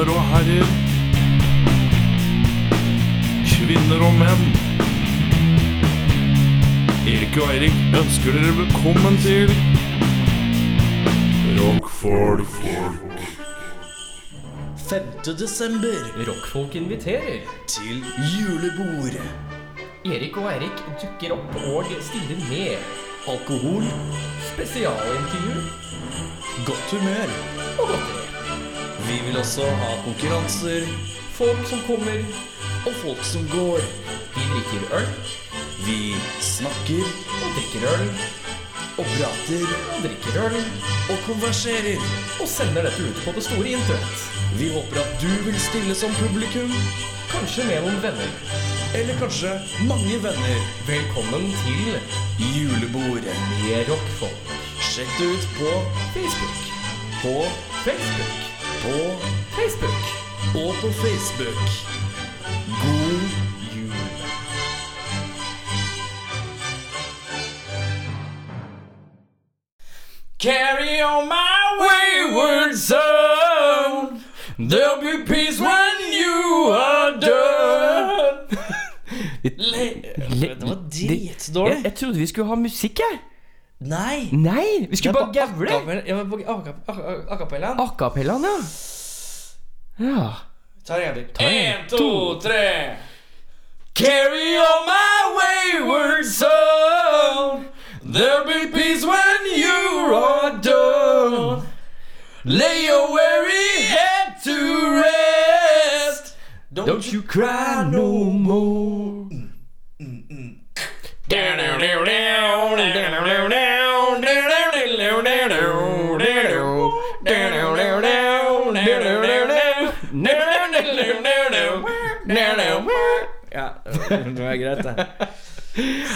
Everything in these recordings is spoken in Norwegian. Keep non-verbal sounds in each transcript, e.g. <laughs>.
damer og herrer. Kvinner og menn. Erik og Eirik ønsker dere velkommen til Rockfolk. 5. desember Rockfolk inviterer. til julebord. Erik og Eirik dukker opp og stiller med. Alkohol, Spesialintervju godt humør. og godteri. Vi vil også ha konkurranser Folk som kommer og folk som går. Vi drikker øl Vi snakker og drikker øl og prater og drikker øl og konverserer. og sender dette ut på det store internett. Vi håper at du vil stille som publikum, Kanskje med noen venner. eller kanskje mange venner. Velkommen til julebordet Med rockfolk. Sjekk det ut på, Facebook. på, Facebook. På Facebook. og på Facebook. God jul. Carry on my wayward son. There'll be peace when you are done. <laughs> Det var dritdårlig. Jeg, jeg trodde vi skulle ha musikk, jeg. Nei. Nei, vi skulle bare Det er på gavle. acapella- Ja, men på acap- acap- Akapellaen, ja. Ja. Ta en gang til. En, to, tre. Carry on my wayward son. There'll be peace when you are done. Lay your weary head to rest. Don't, you cry no more. Ja, det var greit, det.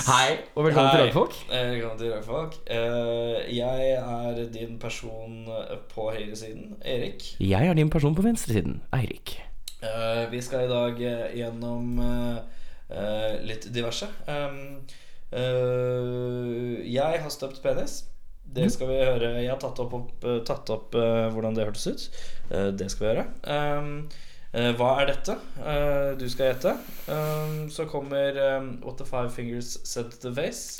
Hei, og velkommen til Rockfolk. Eh, Velkommen til Rockfolk. Eh, Jeg er din person på høyresiden, Erik. Jeg er din person på venstresiden, Eirik. Eh, Vi skal i dag gjennom litt diverse. Eh, Jeg har støpt penis. Det skal vi høre. Jeg har tatt opp, opp, eh, tatt opp eh, hvordan det hørtes ut. Det skal vi gjøre. Um, eh, hva er dette? Du skal gjette. Um, så kommer um, What the Five Fingers Said to the Face.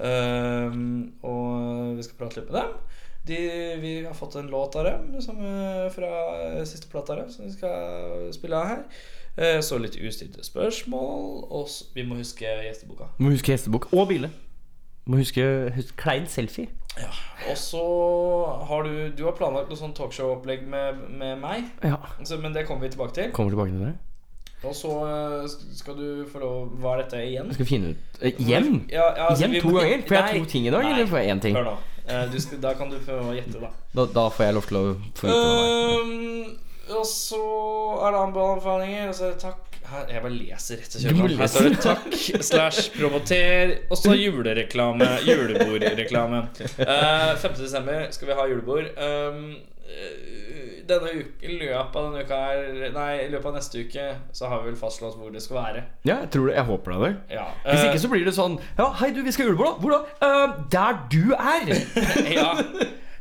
Og vi skal prate litt med dem. De, vi har fått en låt av dem som, eh, fra siste plata dem, som vi skal spille av her. Eh, Så litt ustilte spørsmål, og så, vi må huske gjesteboka. Må huske gjesteboka og bilde. Må huske, huske klein selfie. Ja. Og så har du Du har planlagt noe sånn talkshow-opplegg med, med meg, Ja, så, men det kommer vi tilbake til. kommer tilbake til det. Og så eh, skal du få lov Hva er dette igjen? Jeg skal finne ut eh, Igjen? Ja, ja, altså, Igjen to vi, ganger? Får jeg to ting i dag, nei. eller får jeg én ting? Hør nå. Eh, du skal, da kan du få gjette, da. Da, da får jeg lov til å få vite hva det er. Og så er det anbefalinger, og så er det takk her, Jeg bare leser rett og slett. Her står det takk slash promoter, og så julereklame. Julebordreklame. Uh, 5. desember skal vi ha julebord. Um, eh, denne uke, I løpet av denne uka her Nei, i løpet av neste uke så har vi vel fastslått hvor det skal være. Ja, jeg tror det. Jeg håper det. Ja, Hvis eh, ikke så blir det sånn Ja, hei du, vi skal ha julebord, da. Hvor da? Uh, der du er. <laughs> ja.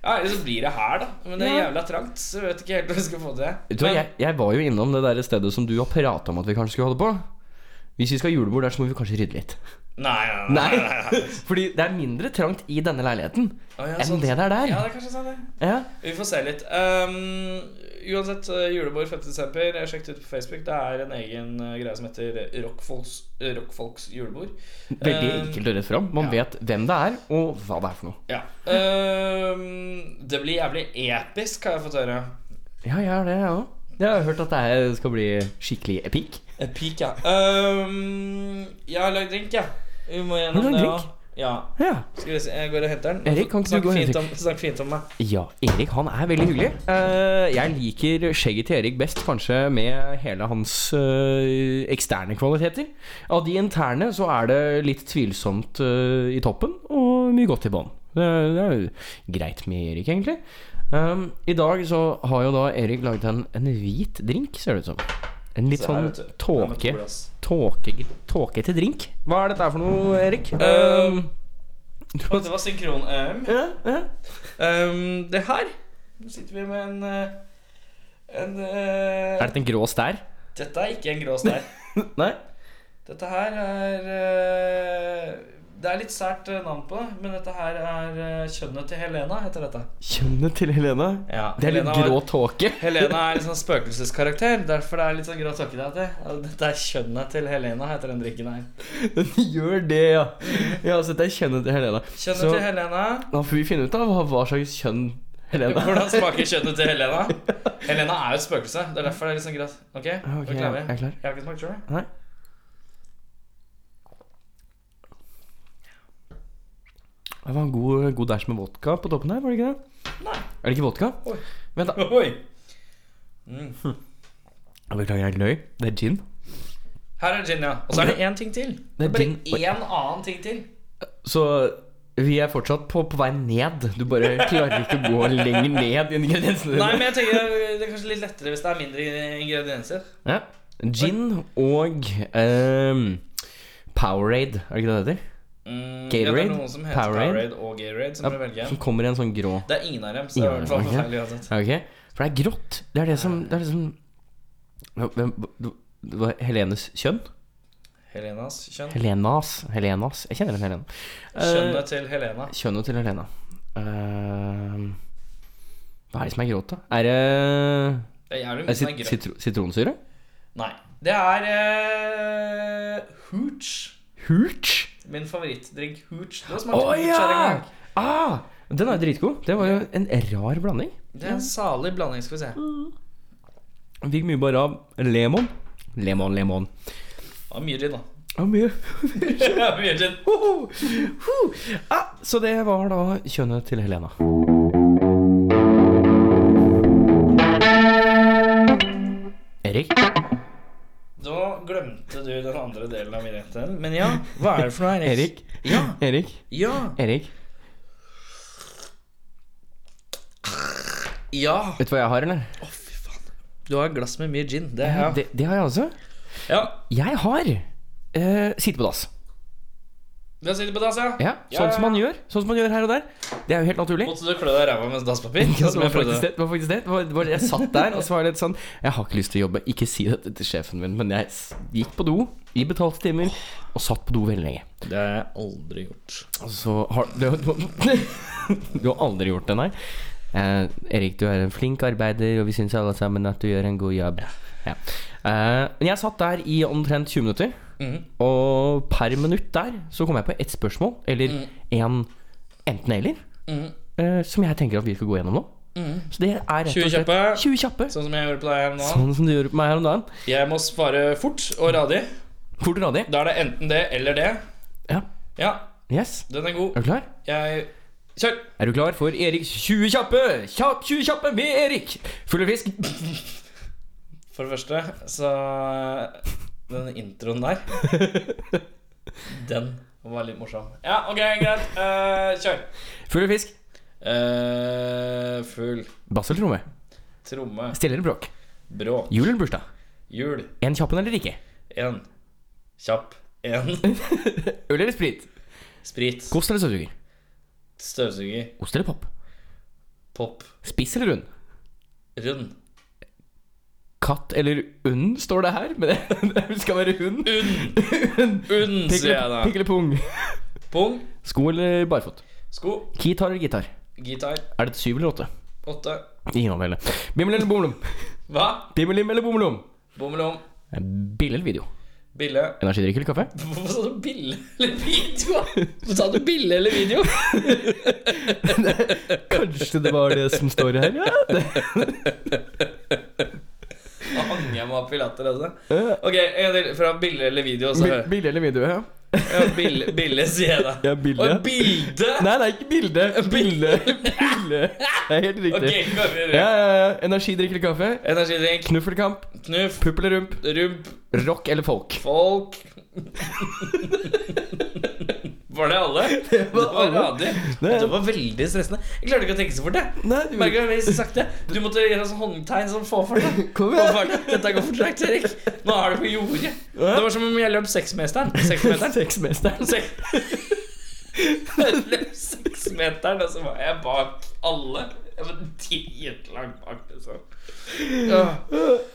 Ja, eller så blir det her, da. Men det er jævla trangt, så jeg vet ikke helt hva vi skal få til. det. jeg, jeg var jo innom det der stedet som du har prata om at vi kanskje skulle holde på. Hvis vi skal ha julebord der, så må vi kanskje rydde litt. Nei, nei, nei, Nei, <laughs> fordi det er mindre trangt i denne leiligheten Å, ja, enn sånn. det der der. Ja, det er kanskje sånn det. Ja. Vi får se litt. Um, uansett, uh, julebord 5. desember. Jeg sjekket ut på Facebook. Det er en egen uh, greie som heter Rockfolks, Rockfolks julebord. Veldig Um, enkelt og rett fram. Man ja. vet hvem det er, og hva det er for noe. Ja. Um, det blir jævlig episk, har jeg fått høre. Ja, jeg har det, jeg òg. Jeg har hørt at det skal bli skikkelig epic. Epic, ja. Um, jeg har lagd drink, jeg. Vi må gjennom det. òg. Ja. ja. Ja. Skal vi se, jeg går og henter den. Erik, kan ikke du gå fint om, Snakk fint om meg. Ja, Erik han er veldig hyggelig. Uh, jeg liker skjegget til Erik best, kanskje med hele hans uh, eksterne kvaliteter. Av de interne så er det litt tvilsomt uh, i toppen, og mye godt i bånn. Det, det er jo greit med Erik, egentlig. Um, I dag så har jo da Erik laget en, en hvit drink, ser det ut som. En litt sånn tåke, glass. tåke, tåkete drink. Hva er dette for noe, Erik? Um, Um, det var synkron-EM. ja, ja. Um, det her Nå sitter vi med en uh, En, uh, Er dette en grå stær? dette er ikke en grå stær. <laughs> Nei? Dette her er eh, Det er litt sært eh, navn på det, men dette her er eh, kjønnet til Helena, heter dette. Kjønnet til Helena? Ja, Det er Helena litt grå tåke. <laughs> Helena er litt sånn spøkelseskarakter, derfor det er litt sånn grå tåke det. Dette er kjønnet til Helena, heter den drikken her. Den gjør det, ja. Ja, så dette er kjønnet til Helena. Kjønnet Så til Helena da får vi finne ut av hva, slags kjønn Helena <laughs> Hvordan smaker <laughs> kjønnet til Helena? Helena er jo et spøkelse. Det er derfor det er litt sånn greit. Ok, okay jeg er klar. Jeg har ikke smakt sjøl. Nei. Det var en god, god dash med vodka på toppen her, var det ikke det? Nei. Er det ikke vodka? Oi. Vent, da. Oi. Jeg Beklager, jeg løy. Det er gin. Her er gin, ja. Og så er det én ting til. Det Det er er bare gin. Én annen ting til. Så vi er fortsatt på, på vei ned. Du bare klarer ikke å gå lenger ned i ingrediensene Nei, men jeg tenker det er kanskje litt lettere hvis det er mindre ingredienser. Ja. Gin og um, Powerade, er det ikke det det heter? Mm, Gatorade? Ja, det er noen som heter Powerade? Powerade, og Gatorade, som Ja, du velger. Som kommer i en sånn grå Det er ingen av dem, så det er i Ingen hvert fall av dem, ok. forferdelig uansett. Ja, Ok, For det er grått. Det er det som, det er det som Det var Helenes kjønn? Helenas kjønn. Helenas. Helenas. Jeg kjenner en Helene. Eh, Kjønnet til Helena. Kjønnet til Helena. Uh, hva er det som er grått, da? Er det, Det er jævlig er mye som er sit grønt. sitro sitronsyre? Nei. Det er uh, hooch. Hooch? Min favorittdrink hooch. Du har smakt hooch her en gang. Ah, den er dritgod. Det var jo en rar blanding. Det er en salig blanding, skal vi se. Mm. fikk mye bare av lemon. Lemon, lemon. Det mye gin, da. Og mye <laughs> Ja, mye gin. Hoho! Ho! ah, Så det var da kjønnet til Helena. Erik? Glemte du den andre delen av min vignetten. Men ja, hva er det for noe, Erik? Erik? Ja. Erik? Ja. Erik? Ja. Vet du hva jeg har, eller? Å, fy faen. Du har et glass med mye gin. Det jeg. Det, det har jeg også. Ja. Jeg har uh, sitte på dass. Du sitter på dass, ja? Ja, sånn som man gjør. Sånn som man gjør her og der. Det er jo helt naturlig. Måtte du klø deg i ræva med dasspapir? <laughs> Ja, det var faktisk det. det, var faktisk det. det, var, var, jeg satt der og så var det litt sånn Jeg har ikke lyst til å jobbe. Ikke si dette til sjefen min, men jeg gikk på do i betalte timer og satt på do veldig lenge. Det har jeg aldri gjort. Så har du, <laughs> du har aldri gjort det, nei? Eh, Erik, du er en flink arbeider, og vi syns alle sammen at du gjør en god jobb. Ja. Eh, men jeg satt der i omtrent 20 minutter, Mhm. og per minutt der så kom jeg på ett spørsmål, eller en enten-eller, mm. eh, som jeg tenker at vi skal gå gjennom nå. Så det er rett og slett 20 kjappe. Sånn som jeg gjorde på deg her nå. Sånn som du gjorde på meg her om dagen. Jeg må svare fort og radig. Fort og radig. Da er det enten det eller det. Ja. Ja, Yes. den er god. Er du klar? Jeg Kjør! Er du klar for Eriks 20 kjappe? Kjapp 20 kjappe med Erik! Full av fisk. For det første, så Den introen der <laughs> Den var litt morsom. Ja, ok, greit. Uh, kjør. Fugl eller fisk. Uh, Fugl. Bass eller tromme? tromme. Stille eller bråk? Bråk. Jul eller bursdag? Jul. En kjappen eller ikke? En. Kjapp. En. <laughs> Øl eller sprit? Sprit. Kost eller støvsuger? Støvsuger. Ost eller pop? Pop. Spiss eller rund? Rund. Katt eller und, står det her. Men <laughs> det skal være hund. Unn. Unn, Pikk sier jeg da. Pikle pung? Pung. Sko eller barfot? Sko. Kitar eller gitar? Gitar. Er det et syv eller åtte? Åtte. Ingen av delene. Bimmel eller bommelom? Hva? Bimmelim eller bommelom? Bommelom. Bille eller video? Bille. Energidrikk eller kaffe? <laughs> Hvorfor sa du bille eller video? Hvorfor sa du bille eller video? <laughs> Kanskje det var det som står her, ja. Hang jeg meg opp i latter, altså. Ok, en del. Fra bilde eller video, så Bil- Bilde eller video, ja. ja, bille, bille, sier jeg da. Ja, bilde. Og bilde! Nei, nei, ikke bilde. <laughs> Bilde. Bilde. Det er helt riktig. Ok, gå. Ja, ja, ja. Energidrikk eller kaffe? Energidrikk. Knuffelkamp. Knuff. Pupp eller rump? Rump. Rock eller folk? Folk. <laughs> Var det alle? <laughs> Det var alle. radig. Det- Det var veldig stressende. Jeg klarte ikke å tenke så fort. jeg Nei, du jeg sakte. Du måtte gjøre sånn håndtegn som få fart. <laughs> Kom igjen. Dette går for tregt, Erik. Nå er du på jordet. Det var som om jeg løp seksmeteren. <laughs> Seksmeteren. Sexmesteren. Sek- Jeg løp seksmeteren, og så var jeg bak alle. Jeg var dritlangt bak, liksom. Ja.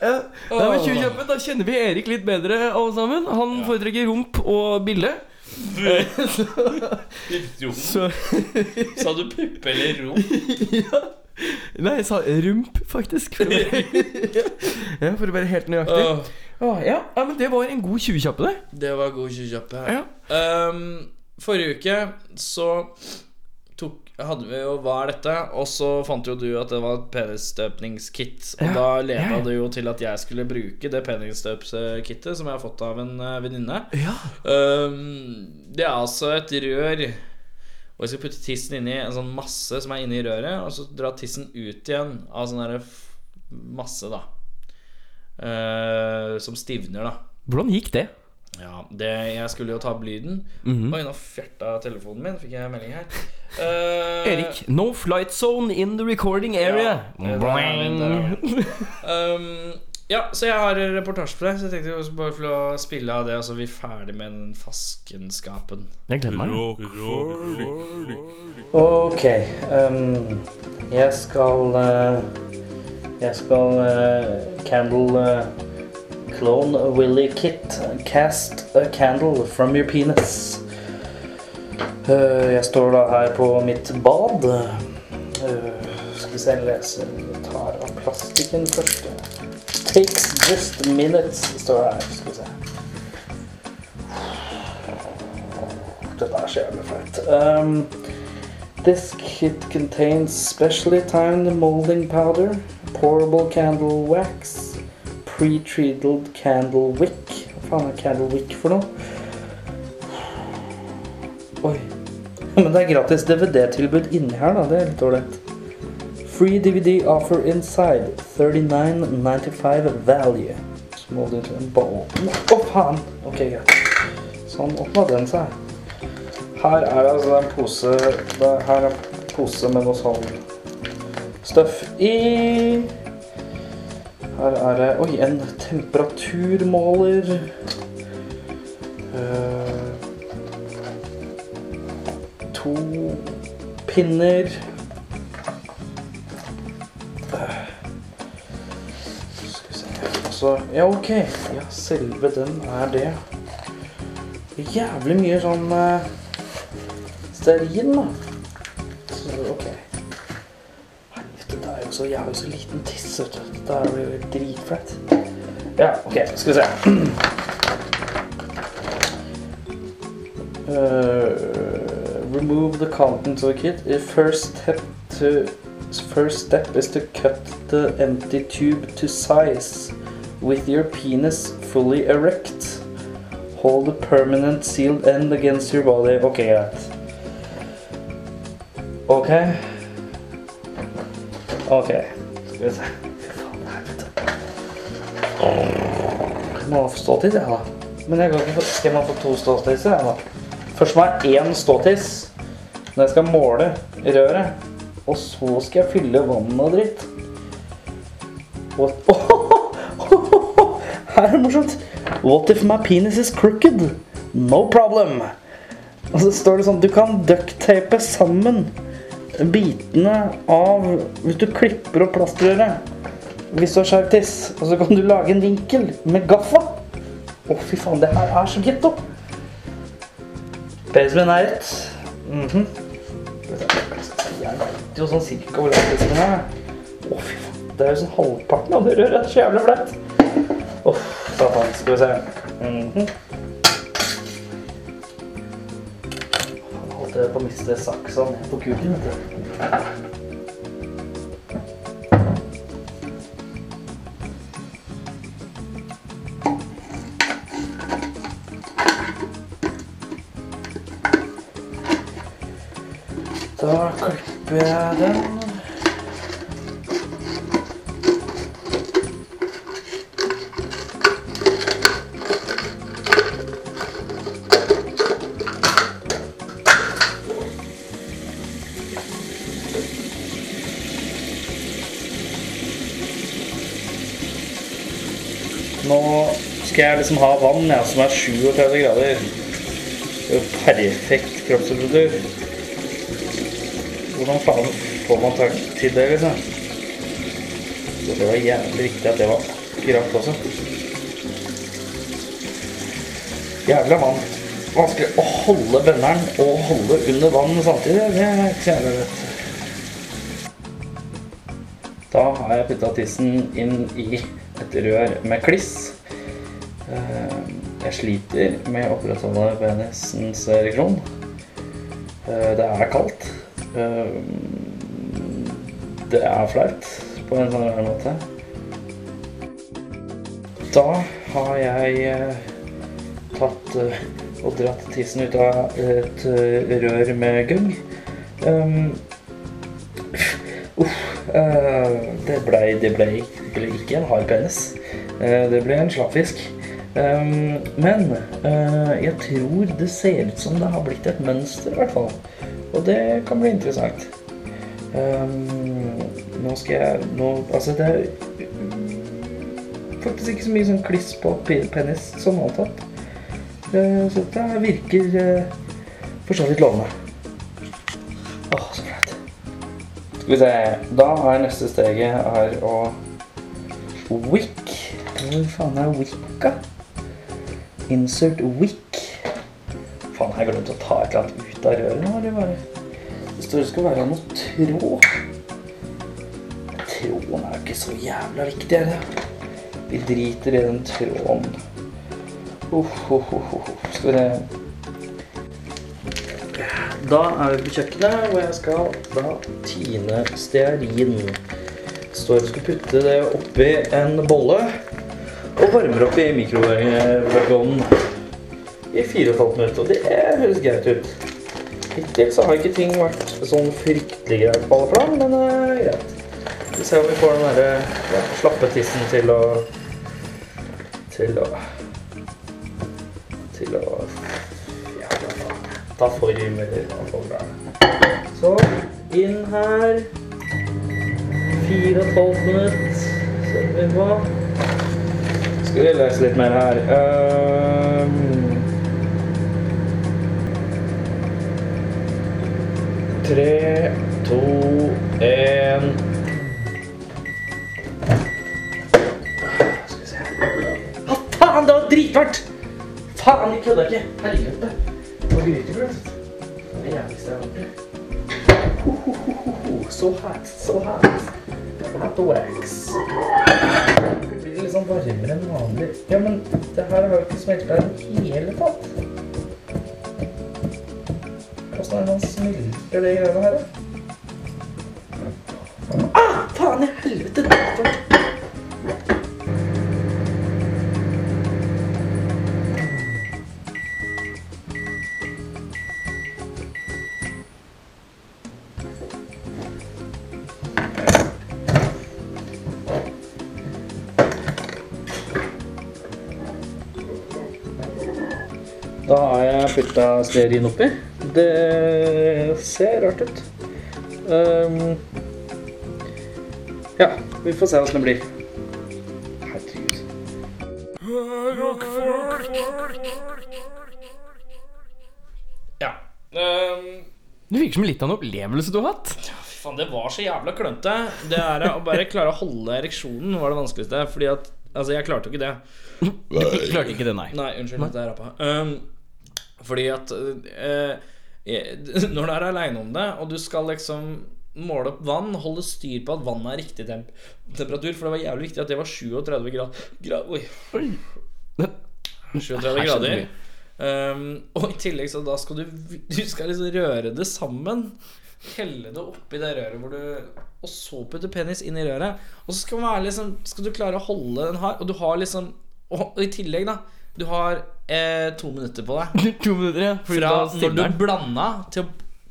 Nei, men 20 Da kjenner vi Erik litt bedre, alle sammen. Han foretrekker rump og bille. <laughs> Så <laughs> Sa du puppe eller rom? Nei, jeg sa rump, faktisk. For <laughs> ja, for å være helt nøyaktig. Åh, ja. ja, men det var en god 20 kjappe, det. det var god tjuvkjappe. Ja. Um, forrige uke så hadde vi jo Hva er dette? Og så fant jo du at det var et penisstøpningskit. Og Ja, da leda ja. det jo til at jeg skulle bruke det penisstøpskittet som jeg har fått av en eh, venninne. Ja. Um, det er altså et rør Og jeg skal putte tissen inni en sånn masse som er inni røret, og så dra tissen ut igjen av sånn derre masse, da. Uh, som stivner, da. Hvordan gikk det? Ja, det, jeg skulle jo ta opp lyden. Mhm. Oi, nå fjerta telefonen min. Fikk jeg melding her. Uh, Erik, no flight zone in the recording area. Ja, det det. <laughs> Um, ja, så jeg har reportasje for deg, så jeg tenkte jeg bare å spille av det, og så er vi ferdig med den faskenskapen. Jeg gleder meg. Ok. Um, jeg skal uh, Jeg skal uh, candle eh, Clone Willy Kit. Cast a candle from your penis. Eh, jeg står da her på mitt bad. Eh, skal vi se, lese Jeg tar av plastikken først. Takes just minutes, står det her. Skal vi se. Dette er så jævlig flaut. Um, This kit contains specially timed molding powder, pourable candle wax, pre-treated candle wick. Hva faen er candle wick for noe? Oi. Men det er gratis DVD-tilbud inni her, da. Det er litt ålreit. Free DVD offer inside. 39.95 value. Small into a bowl. Å, faen! Ok, greit. Sånn åpna den seg. Her er det altså en pose Her er pose med noe sånn støff i. Her er det Oi, en temperaturmåler. Uh, to pinner. Uh, Skal vi se Altså, ja, ok. Ja, selve den er det. Jævlig mye sånn uh, stearin, da. Så, ok. Jo så jævlig så liten tiss, vet du. Dette er jo dritflaut. Ja, ok, skal vi se. Uh, remove the content of the kit. The first step to first step is to cut the empty tube to size with your penis fully erect. Hold the permanent sealed end against your body. Ok, greit. Ok. Ok. Skal vi se. Faen, helvete. Må få ståtiss, jeg, da. Men jeg kan ikke få Skal man få to ståtisser, jeg, da? Først må jeg ha én ståtiss når jeg skal måle røret. Og så skal jeg fylle vann og dritt. What? Ohoho! <laughs> Her er det morsomt. What if my penis is crooked? No problem. Og så står det sånn Du kan ducktape sammen bitene av Hvis du klipper opp plastrøret hvis du har skeiv tiss, og så kan du lage en vinkel med gaffa. Å, fy faen, det her er så getto. Min er rett. Mhm. Jeg vet jo sånn cirka hvor lang min er. Å, fy faen. Det er jo sånn halvparten av det røret. Så jævlig flaut. Uff, satan. Skal vi se. Mm Faen, på å miste på kuken, skal jeg liksom ha vann ja, som er 37 grader. Det er jo perfekt kroppstemperatur. Hvordan faen får man tak til det, liksom. Så det var jævlig viktig at det var akkurat også. Jævla vann. Vanskelig å holde bønneren og holde under vann samtidig. Det er ikke så jævlig lett. Da har jeg putta tissen inn i et rør med kliss. Sliter med å opprettholde penisens ereksjon. Det er kaldt. Eh, Det er flaut på en sånn annen måte. Da har jeg eh, tatt eh, og dratt tissen ut av et rør med gugg. Um, eh, det blei ble, ble ikke en hard penis. Det ble en slappfisk. Um, men uh, jeg tror det ser ut som det har blitt et mønster, i hvert fall. Og det kan bli interessant. Um, nå skal jeg nå, Altså, det er faktisk ikke så mye sånn kliss på penis som antatt. Uh, Så det virker uh, for så vidt lovende. Åh, så flaut. Skal vi se. Da er neste steget her å Wick. Hvor faen er Wicca? Insert wick. Faen, har jeg glemt å ta et eller annet ut av røret nå, eller bare Det står det skal være noe tråd. Tråden er jo ikke så jævla viktig, er det? Vi driter i den tråden. Oh, oh, oh. Skal vi. Da er vi på kjøkkenet, og jeg skal da tine stearin. Det står det skal putte det oppi en bolle og varmer opp i mikrovågen i 4,5 minutter. Og det høres greit ut. Hittil så har ikke ting vært sånn fryktelig greit på alle plan, men uh, greit. Vi ser om vi får den derre ja, slappe tissen til å Til å Til å Ja, hva faen. Ta form eller hva faen det er. Så inn her. Fire og et halvt minutt. Setter vi på. Skal vi lese litt mer her. Ehm. Tre, to, én Skal vi se Å, faen, det var dritvarmt! Faen, jeg kødda ikke. Helvete. Og grytegrøt. Det er det jævligste jeg har gjort. So hot, so hot. Hot wax. Sånn varmere enn vanlig. Ja, men det her har jo ikke smelta i det hele tatt. Åssen er det man smelter det greiene her, da? Ah, faen i helvete! Da har jeg putta stearin oppi. Det ser rart ut. Um, ja, vi får se åssen det blir. Herregud. Ja. Um, Det virker som litt av en opplevelse du har hatt. Fy faen, det var så jævla klønete. Det er å bare klare å holde ereksjonen var det vanskeligste. Fordi at Altså, jeg klarte jo ikke det. <laughs> Du klarte ikke det, nei. Nei, unnskyld at jeg rappa. Um, fordi at eh, eh, <laughs> Når du er aleine om det, og du skal liksom måle opp vann, holde styr på at vannet er riktig temp temperatur, for det var jævlig viktig at det var 37 grad, grad Oi. 37 grader. Um, og i tillegg så da skal du Du skal liksom røre det sammen. Helle det oppi det røret hvor du Og så putte penis inn i røret. Og så skal, man være liksom, skal du klare å holde den her. Og du har liksom Og i tillegg, da. Du har eh, to minutter på deg <laughs> To minutter, ja. Fra når du blanda til å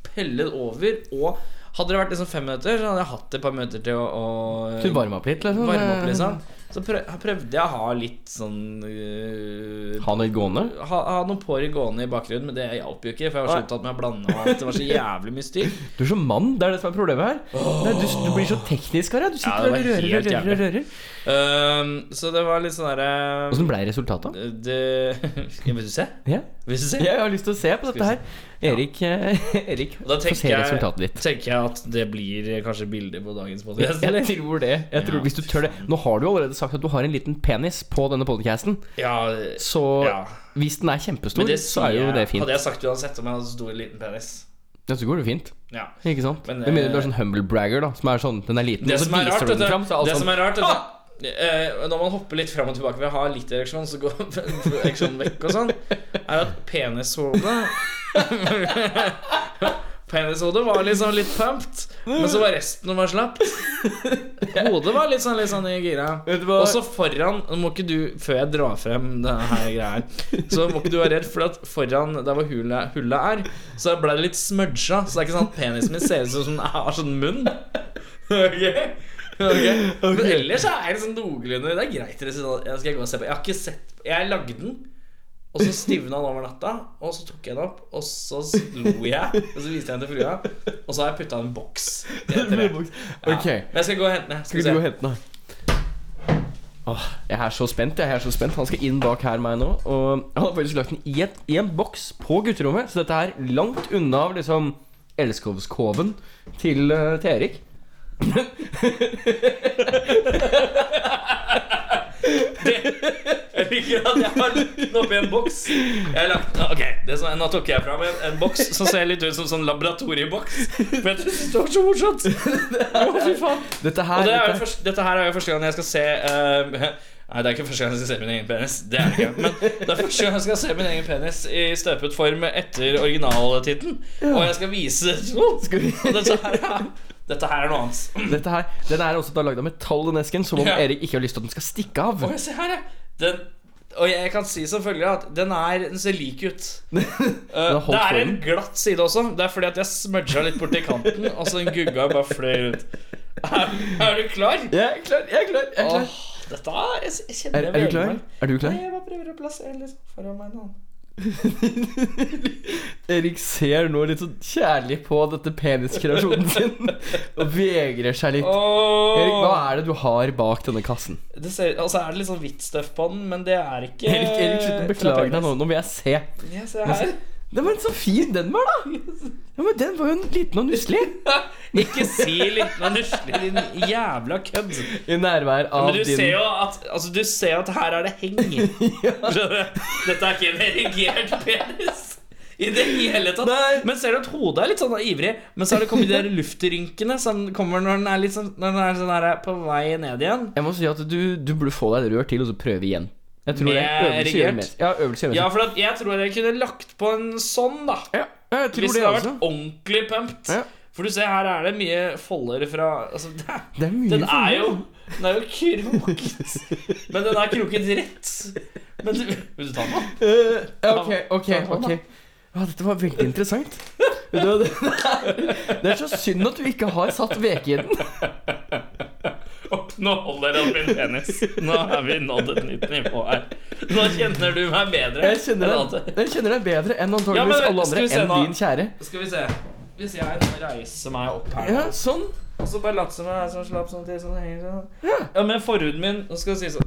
pelle det over. Og hadde det vært liksom fem minutter, så hadde jeg hatt et par minutter til å, å Du varme opp litt, liksom. varme opp. liksom Så prøv, prøvde jeg å ha litt sånn uh, Ha noe gående? ha, ha noen porer gående i bakgrunnen, men det hjalp jo ikke. For jeg var så opptatt med å blande, og at det var så jævlig mye styr. <laughs> Du er så mann, det er det som er problemet her. Nei, du, du blir så teknisk her, ja. Du sitter ja, og rører, rører, rører, rører. Uh, så det var litt sånn derre Åssen ble resultatet? det, <laughs> ja, Vil du se? Ja. Vil du se? Jeg har lyst til å se på dette her. Erik, eh, <laughs> Erik da få se resultatet ditt. Da tenker jeg at det blir kanskje bilder på dagens <laughs> podcast Jeg tror det. Jeg tror hvis du tør det Nå har du allerede sagt at du har en liten penis på denne podcasten. Ja, Så hvis den er kjempestor, det så er jo det fint. Hadde jeg sagt uansett om jeg hadde stor eller liten penis. Ja, så går det fint. Ja. Ikke sant? Men, Med mindre du eh, er sånn humble bragger, da. Som er sånn Den er liten, Det og så som er rart, viser du den fram. Er alt det sånn som er rart du, eh, Når man hopper litt fram og tilbake ved å ha litt ereksjon, så går <laughs> ereksjonen vekk og sånn, er at penishodet <laughs> Penishodet var liksom litt pumped, men så var resten var slapt. Hodet var litt sånn, litt sånn i gira. Og så foran må ikke du, før jeg drar frem denne her greia så må ikke du være redd, for at foran der hvor hullet, hullet er, så ble det litt smudga. Så det er ikke sånn at penisen min ser ut som den har sånn munn. <laughs> Ok? Okay. Men ellers så er det sånn noenlunde Det er greit. Jeg skal gå og se på Jeg har ikke sett Jeg lagde den, og så stivna den over natta. Og så tok jeg den opp, og så lo jeg. Og så viste jeg den til frua, og så har jeg putta en boks etter <laughs> det. Ja. Okay. Men jeg skal gå og hente den. Skal Skal du gå og hente den? Åh, jeg er så spent. Jeg er så spent Han skal inn bak her meg nå. Og han har faktisk lagt den i, et, i en boks på gutterommet. Så dette er langt unna liksom elskovskoven til, eh, til Erik. Jeg liker at jeg har den oppi en boks. Lagt, ok, det er sånn, Nå tok jeg fram en, en boks som ser litt ut som sånn laboratorieboks. For jeg det var så morsomt. Oh, fy faen. Dette her, det er jo dette, her er jo første gang jeg skal se uh, Nei, det er ikke første gang jeg skal se min egen penis. Det er det ikke Men det er første gang jeg skal se min egen penis i støpet form etter originaltittelen. Og jeg skal vise Og til er- dette her er noe annet. <clears throat> dette her Den er også da lagd av metall, den esken, som om Ja. Erik ikke har lyst til at den skal stikke av. Og jeg, ser her. Den, og jeg kan si selvfølgelig at den, er, den ser lik ut. <laughs> Uh, det er en glatt side også. Det er fordi at jeg smudga litt borti kanten, og så den gugga bare fløy rundt. Er, er du klar? Jeg er klar. Jeg er klar. Jeg er klar. Åh, dette er Jeg, jeg kjenner Er, er du klar? Er du klar? Nei, jeg bare prøver å plassere litt foran meg nå. <laughs> Erik ser nå litt sånn kjærlig på dette peniskreasjonen sin og vegrer seg litt. Erik, hva er det du har bak denne kassen? det ser, altså er det litt sånn hvitt støff på den, men det er ikke Erik, Erik slutt å beklage deg nå. Nå vil jeg se. Jeg se her. Det var så fin den var, da! Ja, men Den var jo en liten og nusselig. <laughs> Ikke si liten og nusselig, din jævla kødd. I nærvær av Men du din ser jo at Altså du ser jo at her er det heng. <laughs> ja. Dette er ikke en erigert penis. I det hele tatt. Nei. Men ser du at hodet er litt sånn ivrig, men så har det kommet de der luftrynkene som kommer når den er litt sånn Når den er sånn her på vei ned igjen. Jeg må si at du, du burde få deg et rør til og så prøve igjen. Jeg tror Med det øvelse gjør mest. Ja, øvelse gjør mest. Ja, for at jeg tror jeg kunne lagt på en sånn, da. Ja, jeg tror Hvis det det hadde vært ordentlig pumped. Ja. For du ser, her er det mye folder fra Altså, det er, Det er mye den er jo Den er jo kroket. Men den er kroket rett. Men du, vil du ta den, da? Eh, Ok, ok, ok. Ja, dette var veldig interessant. Det det er så synd at du ikke har satt veke i den. Nå holder han min penis. Nå har vi nådd et nytt nivå her. Nå kjenner du meg bedre. Jeg kjenner enn deg, jeg kjenner deg bedre enn Ja, antakeligvis men alle andre enn nå? din kjære. Skal vi se. Hvis jeg reiser meg opp her Ja, sånn. Og så bare later som jeg er sånn slapp sånn til sånn henger sånn. Ja, men forhuden min Nå skal jeg si sånn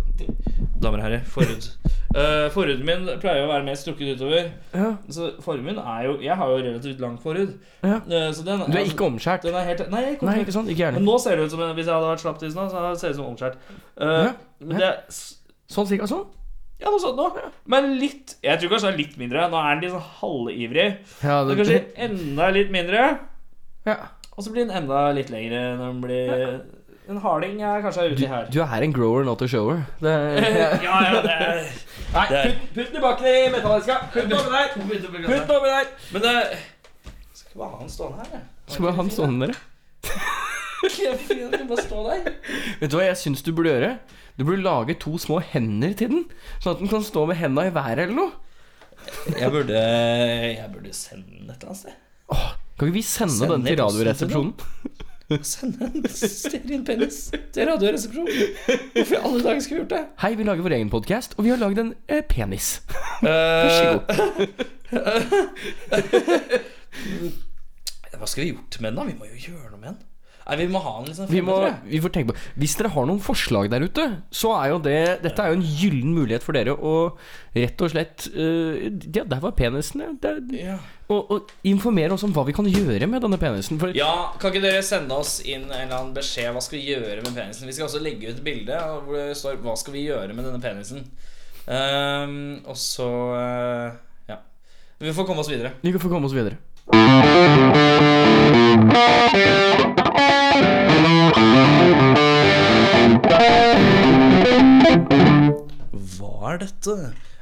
Damer og herrer, forhud. Uh, forhuden min pleier å være mer strukket utover. Ja. Så forhuden min er jo Jeg har jo relativt lang forhud. Ja. Uh, så den, Du er ikke omskjært. Den er helt Nei, jeg er ikke Nei, ikke sant? Ikke Men nå ser det ut som Hvis jeg hadde vært slapp tissen, så ser det ut som omskjært. Uh, Ja, Men det Sånn cirka sånn. Ja, noe sånt nå. Men litt Jeg tror kanskje det er litt mindre. Nå er den litt sånn halvivrig. Ja, Det kanskje enda litt mindre. ja. Og så blir den enda litt lengre når den blir En harding er kanskje uti her. Du er en grower, not a shower. Det er, <laughs> Ja, ja, det er Nei, putt, putt tilbake i metalleska. Putt den oppi der. Putt den oppi der. Men det Skal bare ha den stående her, jeg. Skal bare ha den stående der. Den bare stå der. Vet du hva jeg syns du burde gjøre? Du burde lage to små hender til den. Sånn at den kan stå med henda i været eller noe. Jeg burde Jeg burde sende den et eller annet sted. Kan ikke vi sende, Sende den til i <laughs> Radioresepsjonen? Sende en stearinpenis til Radioresepsjonen. Hvorfor i alle dager skulle vi gjort det? Hei, vi lager vår egen podkast, og vi har lagd en eh, penis. Vær så <laughs> Hva skal vi gjort med den, da? Vi må jo gjøre noe med den. Nei, vi må ha en liksom Vi, må, vi får tenke på Hvis dere har noen forslag der ute, så er jo det Dette er jo en gyllen mulighet for dere å rett og slett uh, Ja, der var penisen. Der, Ja. og, og informere oss om hva vi kan gjøre med denne penisen. For Ja, Kan ikke dere sende oss inn en eller annen beskjed hva skal vi gjøre med penisen? Vi skal også legge ut et bilde hvor det står 'Hva skal vi gjøre med denne penisen?' Um, og så uh, Ja. Vi får komme oss videre. vi kan få komme oss videre. Hva er dette?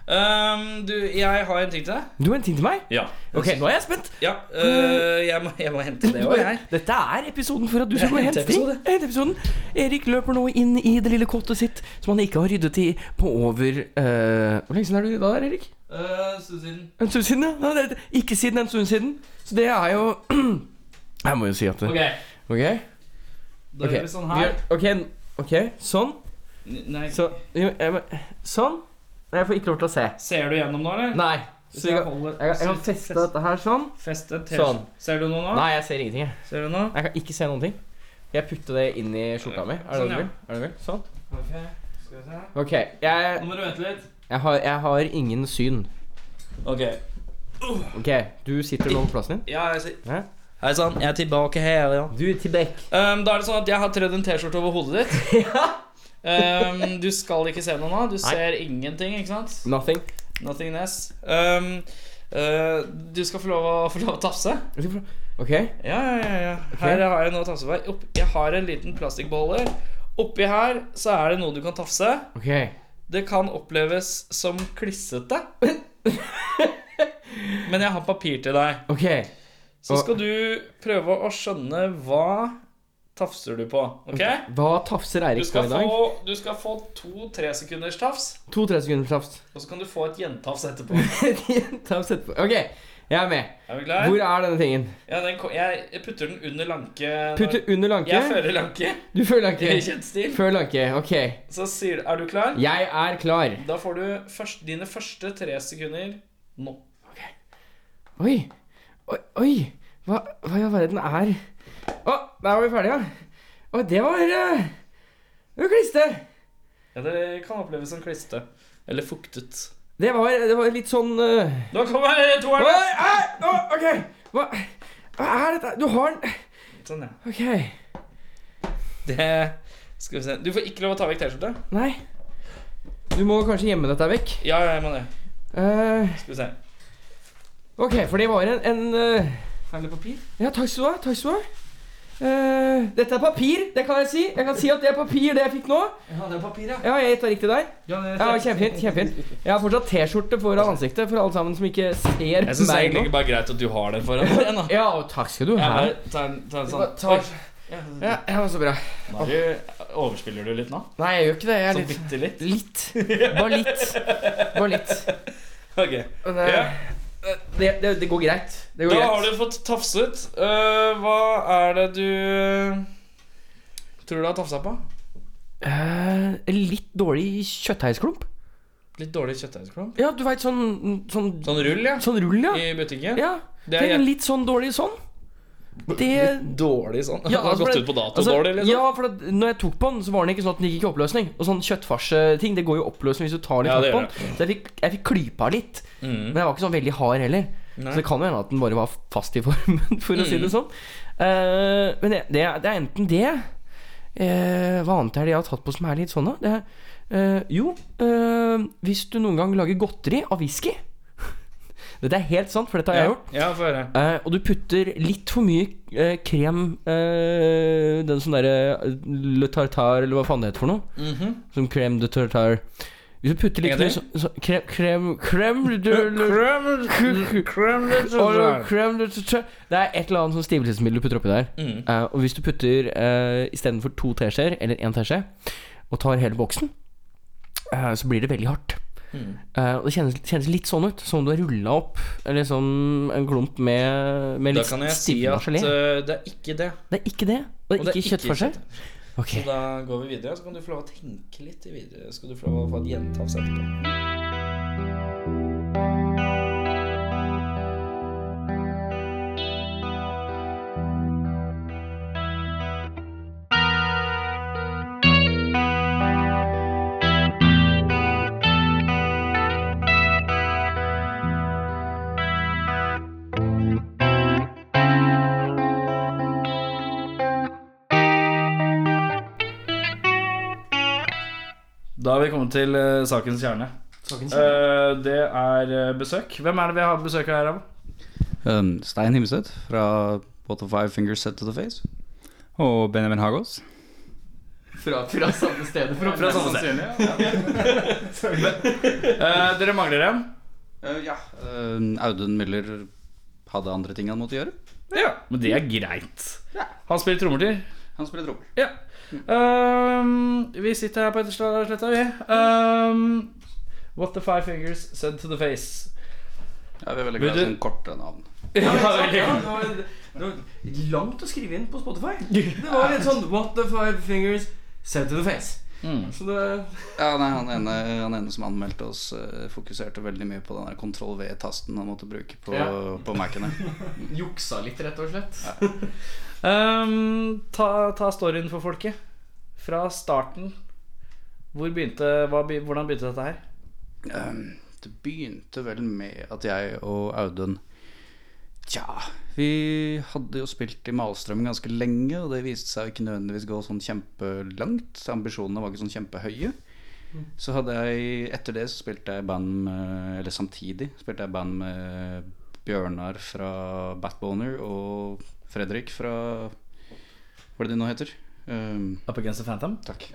Um, du, jeg har en ting til deg. Du har en ting til meg? Ja. Ok, nå er jeg spent. Ja, øh, jeg, må, jeg må hente det òg, jeg. <laughs> Dette er episoden for at du skal gå og <laughs> hente ting. Erik løper nå inn i det lille kottet sitt som han ikke har ryddet i på over uh, Hvor lenge siden er du da der, Erik? Uh, siden. En stund siden, ja. Nei, ikke siden en stund siden. Så det er jo <clears throat> Jeg må jo si at det Ok, Ok? da okay. gjør vi sånn her. ok, ok, sånn. N- Nei, Så, jo, jeg, må- sånn. Nei, Jeg får ikke lov til å se. Ser du gjennom nå, eller? Nei. Hvis Så jeg, jeg kan- holder- jeg, kan- jeg kan feste dette her sånn. Feste T-skjorte. Sånn. Ser du noe nå? Nei, jeg ser ingenting. Jeg, Ser du noe? jeg kan ikke se noen ting. Jeg putter det inn i skjorta mi. Er det Sånn, det du ja. vil? Er det det du vil? Sånn. Ok, skal vi se. Ok, jeg, Nå må du vente litt. jeg, har, jeg har ingen syn. Ok. Ok, du sitter nå på plassen din. Ja, jeg sier Hæ? Hei sann, jeg er tilbake her, ja. Du er tilbake. Um, da er det sånn at jeg har trødd en T-skjorte over hodet ditt. <laughs> um, du skal ikke se noe nå. Du ser ingenting, ikke sant? Nothing. Nothingness. Um, uh, du skal få lov å, få lov å tafse. Ok. Ja, ja, ja, ja. Her har jeg noe å tafse på. Jeg har en liten plastikkbeholder. Oppi her så er det noe du kan tafse. Ok. Det kan oppleves som klissete. <laughs> Men jeg har papir til deg. Ok. Så skal du prøve å skjønne hva tafser du på. Ok? Hva tafser Eirik på i dag? få, du skal få to tresekunders tafs, To-tre sekunder tafs. og så kan du få et gjentafs etterpå. <laughs> tafs etterpå. Ok, jeg er med. Er vi klar? Hvor er denne tingen? Ja, den, jeg, putter den under lanke. Putter under lanke. Jeg fører lanke Du føler i lanke. kjent stil. Før lanke. Ok. Så sier du Er du klar? Jeg er klar. Da får du først, dine første tre sekunder nå. Oi. Oi. Oi. Hva, hva i all verden er Å, der var vi ferdige, ja. Å, det var uh, Det var kliste. Ja, det kan oppleves som kliste. Eller fuktet. Det var, det var litt sånn uh... Nå kommer toeren! Å, Ok. Hva, hva er dette? Du har den Sånn, ja. Ok. Det Skal vi se. Du får ikke lov å ta vekk T-skjorta. Nei. Du må kanskje gjemme dette vekk. Ja, jeg må det. Uh, Skal vi se. ok, for det var en, en Ferdig papir? Ja, takk skal du ha. Takk skal du ha. Uh, dette er papir, det kan jeg si. Jeg kan si at det er papir, det jeg fikk nå. Ja, det er papir, ja. Ja, jeg gjetta riktig der. ja, det Ja, Kjempefint. kjempefint Jeg har fortsatt T-skjorte foran ansiktet for alle sammen som ikke ser Jeg syns meg egentlig nå. ikke bare greit at du har den foran deg. nå. <laughs> Ja, og takk skal du ha. Ja, ta en, ta en sånn Takk. Ja, det var så bra. Er du, overspiller du litt nå? Nei, jeg gjør ikke det. Jeg er litt bitte litt? Litt. Bare litt. Bare litt. <laughs> Ok. Men, Ja. Det, det, det går greit. Det går Da greit. har du fått tafset. Uh, hva er det du eh, tror du har tafsa på? Uh, litt dårlig kjøttdeigklump. Litt dårlig kjøttdeigklump? Ja, du veit sånn, sånn Sånn rull, ja? Sånn rull, ja. I butikken? ja. Det Det er er litt sånn dårlig sånn. Det dårlig sånn? Ja, <laughs> altså, gått ut på dato altså, dårlig, liksom? Ja, for at når jeg tok på den, så var den ikke sånn at den gikk i oppløsning. Og sånn kjøttfarsting, det går jo i oppløsning hvis du tar litt Ja, det på den. Så jeg fikk, jeg fikk klypa litt. Mm. Men jeg var ikke sånn veldig hard heller. Nei. Så det kan jo hende at den bare var fast i formen, <laughs> for å si Mm. det sånn. Uh, men det, det, er- enten det uh, Hva annet er det jeg har tatt på som er litt sånn, da? Det eh, jo, hvis du noen gang lager godteri av whisky Dette er helt sant, for dette har jeg gjort. Ja, for det. Eh, og du putter litt for mye eh, krem eh, Den sånn derre eh, le tartar, eller hva faen det heter for noe. Mhm. Som crème de tartar. Hvis du putter litt mye så, så, krem Krem Krem. <laughs> Det er et eller annet sånn stivelsesmiddel du putter oppi der. Mm. Uh, og hvis du putter uh, istedenfor to teskjeer, eller én teskje, og tar hele boksen, uh, så blir det veldig hardt. Mm. Uh, og det kjennes, kjennes litt sånn ut, som om du har rulla opp Eller som en klump med, med Da kan jeg si at gelé. eh, det er ikke det. Det er ikke det. Og Og det er ikke kjøttfarse. Okay. Ok. Så da går vi videre, så kan du få lov å tenke litt videre. Skal du få lov å få et gjentafs etterpå. Da har vi kommet til uh, sakens kjerne. Eh, det er eh, besøk. Hvem er det vi har besøk her av? Um, Stein Himseth fra What of Five Fingers Set to the Face. Og Benjamin Hagås. Fra, fra samme stedet. Fra, Fra samme sted. <laughs> Eh, dere mangler en. ja. Uh, Audun Müller hadde andre ting han måtte gjøre. Ja, men det er greit. Han spiller trommer til. Han spiller trommer. Ja. Ehm, vi sitter her på Ettersletta, vi. Um, what the five fingers said to the face. Ja, vi er veldig glad i sånne korte navn. <laughs> Ja, det, var, det var langt å skrive inn på Spotify. <laughs> Det var litt sånn What the five fingers said to the face. Mm. Så det Ja, nei, han, ene, han ene som anmeldte oss, eh, fokuserte veldig mye på den der kontroll V-tasten han måtte bruke på, Ja. på Mac-ene. <laughs> juksa litt, rett og slett. Ehm, ta, ta storyen for folket. Fra starten. Hvor begynte, hva, hvordan begynte dette her? Um, det begynte vel med at jeg og Audun Tja, vi hadde jo spilt i Malstrøm ganske lenge, og det viste seg å ikke nødvendigvis gå sånn kjempelangt. Ambisjonene var ikke sånn kjempehøye. Så hadde jeg Etter det så spilte jeg band med Eller samtidig spilte jeg band med Bjørnar fra Batboner og Fredrik fra Hva er det de nå heter? Um, Up Against the Phantom? takk.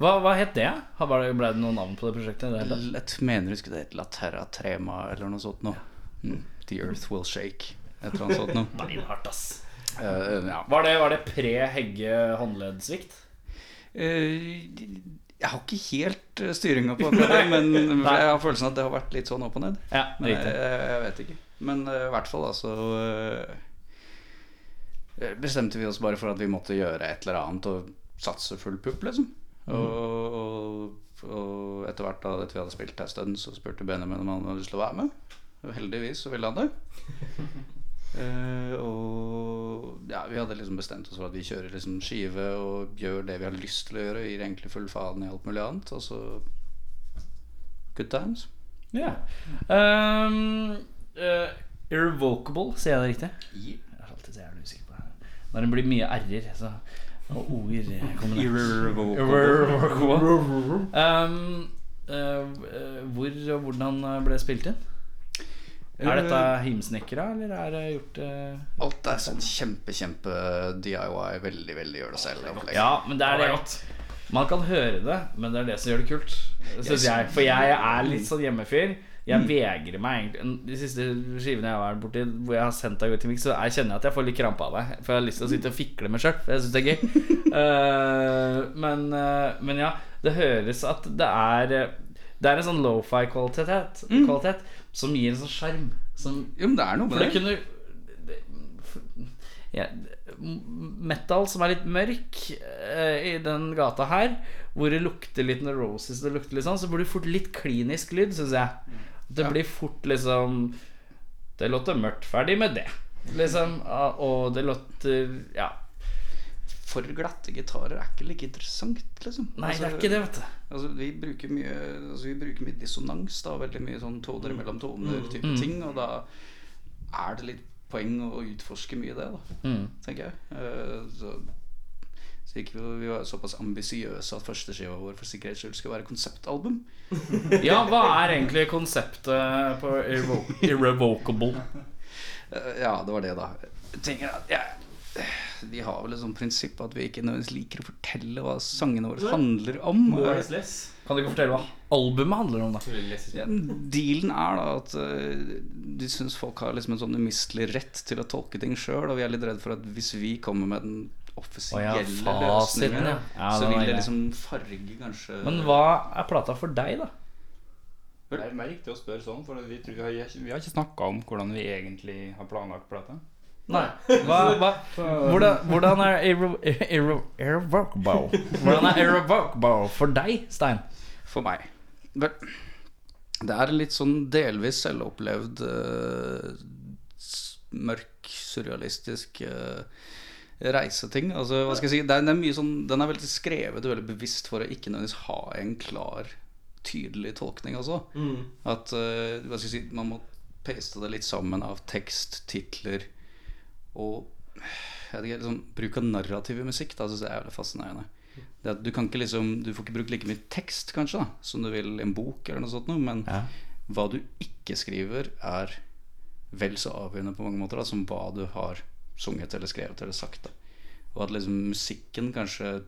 Hva, hva het det? Har- det, ble det noe navn på det prosjektet? Det? Jeg mener husker det het La Terra Trema eller noe sånt noe. Mm. The Earth Will Shake. Et eller annet sånt noe. Beinhardt, <laughs> ass. Uh, ja. Var det, var det pre-Hegge håndleddsvikt? Uh, jeg har ikke helt eh, styringa på akkurat det, men <laughs> jeg har følelsen at det har vært litt sånn opp og ned. Ja, Men jeg, jeg vet ikke. Men eh, i hvert fall, altså eh, Bestemte vi oss bare for at vi måtte gjøre et eller annet og satse full pupp, liksom. Og, og, og etter hvert da etter vi hadde spilt en stund, så spurte Benjamin om han hadde lyst til å være med. Og heldigvis så ville han det. uh, <laughs> og ja, vi hadde liksom bestemt oss for at vi kjører liksom skive og gjør det vi har lyst til å gjøre. Gir egentlig full faen i alt mulig annet. Og så good times. Ja. Um, uh, irrevocable, sier jeg det riktig? Jeg er alltid så jævlig usikker. Når det blir mye r-er, og det. Irrevocable. <laughs> Um, eh, hvor og hvordan ble det spilt inn? Er dette himsnekra, eller er det gjort uh, Alt er sånn kjempe, kjempe DIY. Veldig, veldig gjør det selv. opplegg. Ja, men det er det. godt. Man kan høre det, men det er det som gjør det kult. Synes jeg. For jeg er litt sånn hjemmefyr. Jeg vegrer meg egentlig De siste skivene jeg har vært borti hvor jeg har sendt deg ut til miks, så jeg kjenner at jeg får litt krampe av det. For jeg har lyst til å sitte og fikle med sjøl. For jeg syns det er gøy. uh, <laughs> men, uh, men ja, det høres at det er eh, Det er en sånn lofi-kvalitet kvalitet, som gir en sånn sjarm. Jo, men det er noe med det det. kunne det- ja, Metal som er litt mørk eh, i den gata her, hvor det lukter litt Roses det lukter litt sånn, så blir det fort litt klinisk lyd, syns jeg. Det blir fort liksom Det låter mørkt. Ferdig med det. Liksom. Og det låter Ja. For glatte gitarer er ikke like interessant, liksom. Nei, det er Altså, ikke det, vet du. Altså, vi bruker mye altså, Vi bruker mye dissonans, da. Veldig mye sånn toner mellom toner-type Mm. ting. Og da er det litt poeng å utforske mye det, da. Mm. Tenker jeg. Uh, så så gikk vi, vi var såpass ambisiøse at første skiva vår for sikkerhets skyld skulle være konseptalbum. <laughs> Ja, hva er egentlig konseptet på irrevo Irrevocable? <laughs> Eh, ja, det var det, da. Jeg tenker at ja, De har vel et sånt prinsipp at vi ikke nødvendigvis liker å fortelle hva sangene våre handler om. Kan du ikke fortelle hva albumet handler om, da? Ja, dealen er da at eh, de syns folk har liksom en sånn umistelig rett til å tolke ting sjøl, og vi er litt redd for at hvis vi kommer med den offisielle ja, løsninger, ja. Ja, så vil det liksom farge kanskje Men hva er plata for deg, da? Det er riktig å spørre sånn, for vi, vi, har, vi har ikke snakka om hvordan vi egentlig har planlagt plata. Nei. <laughs> Hva, hva, hvordan, hvordan er irre, irre, irrevocable Hvordan er irrevocable for deg, Stein? For meg. Vel, det er litt sånn delvis selvopplevd uh, mørk, surrealistisk eh, reiseting. Altså, hva skal jeg si det er, det er mye sånn, Den er veldig skrevet og veldig bevisst for å ikke nødvendigvis ha en klar, tydelig tolkning også. At uh, hva skal jeg si man må paste det litt sammen av tekst, titler og jeg vet ikke, liksom, bruk av narrativ i musikk. Da synes jeg er veldig fascinerende. Det at du kan ikke liksom Du får ikke brukt like mye tekst, kanskje, da som du vil i en bok eller noe sånt, noe, men Ja. hva du ikke skriver, er vel så avgjørende på mange måter da, som hva du har sunget eller skrevet eller sagt. Da. Og at liksom musikken kanskje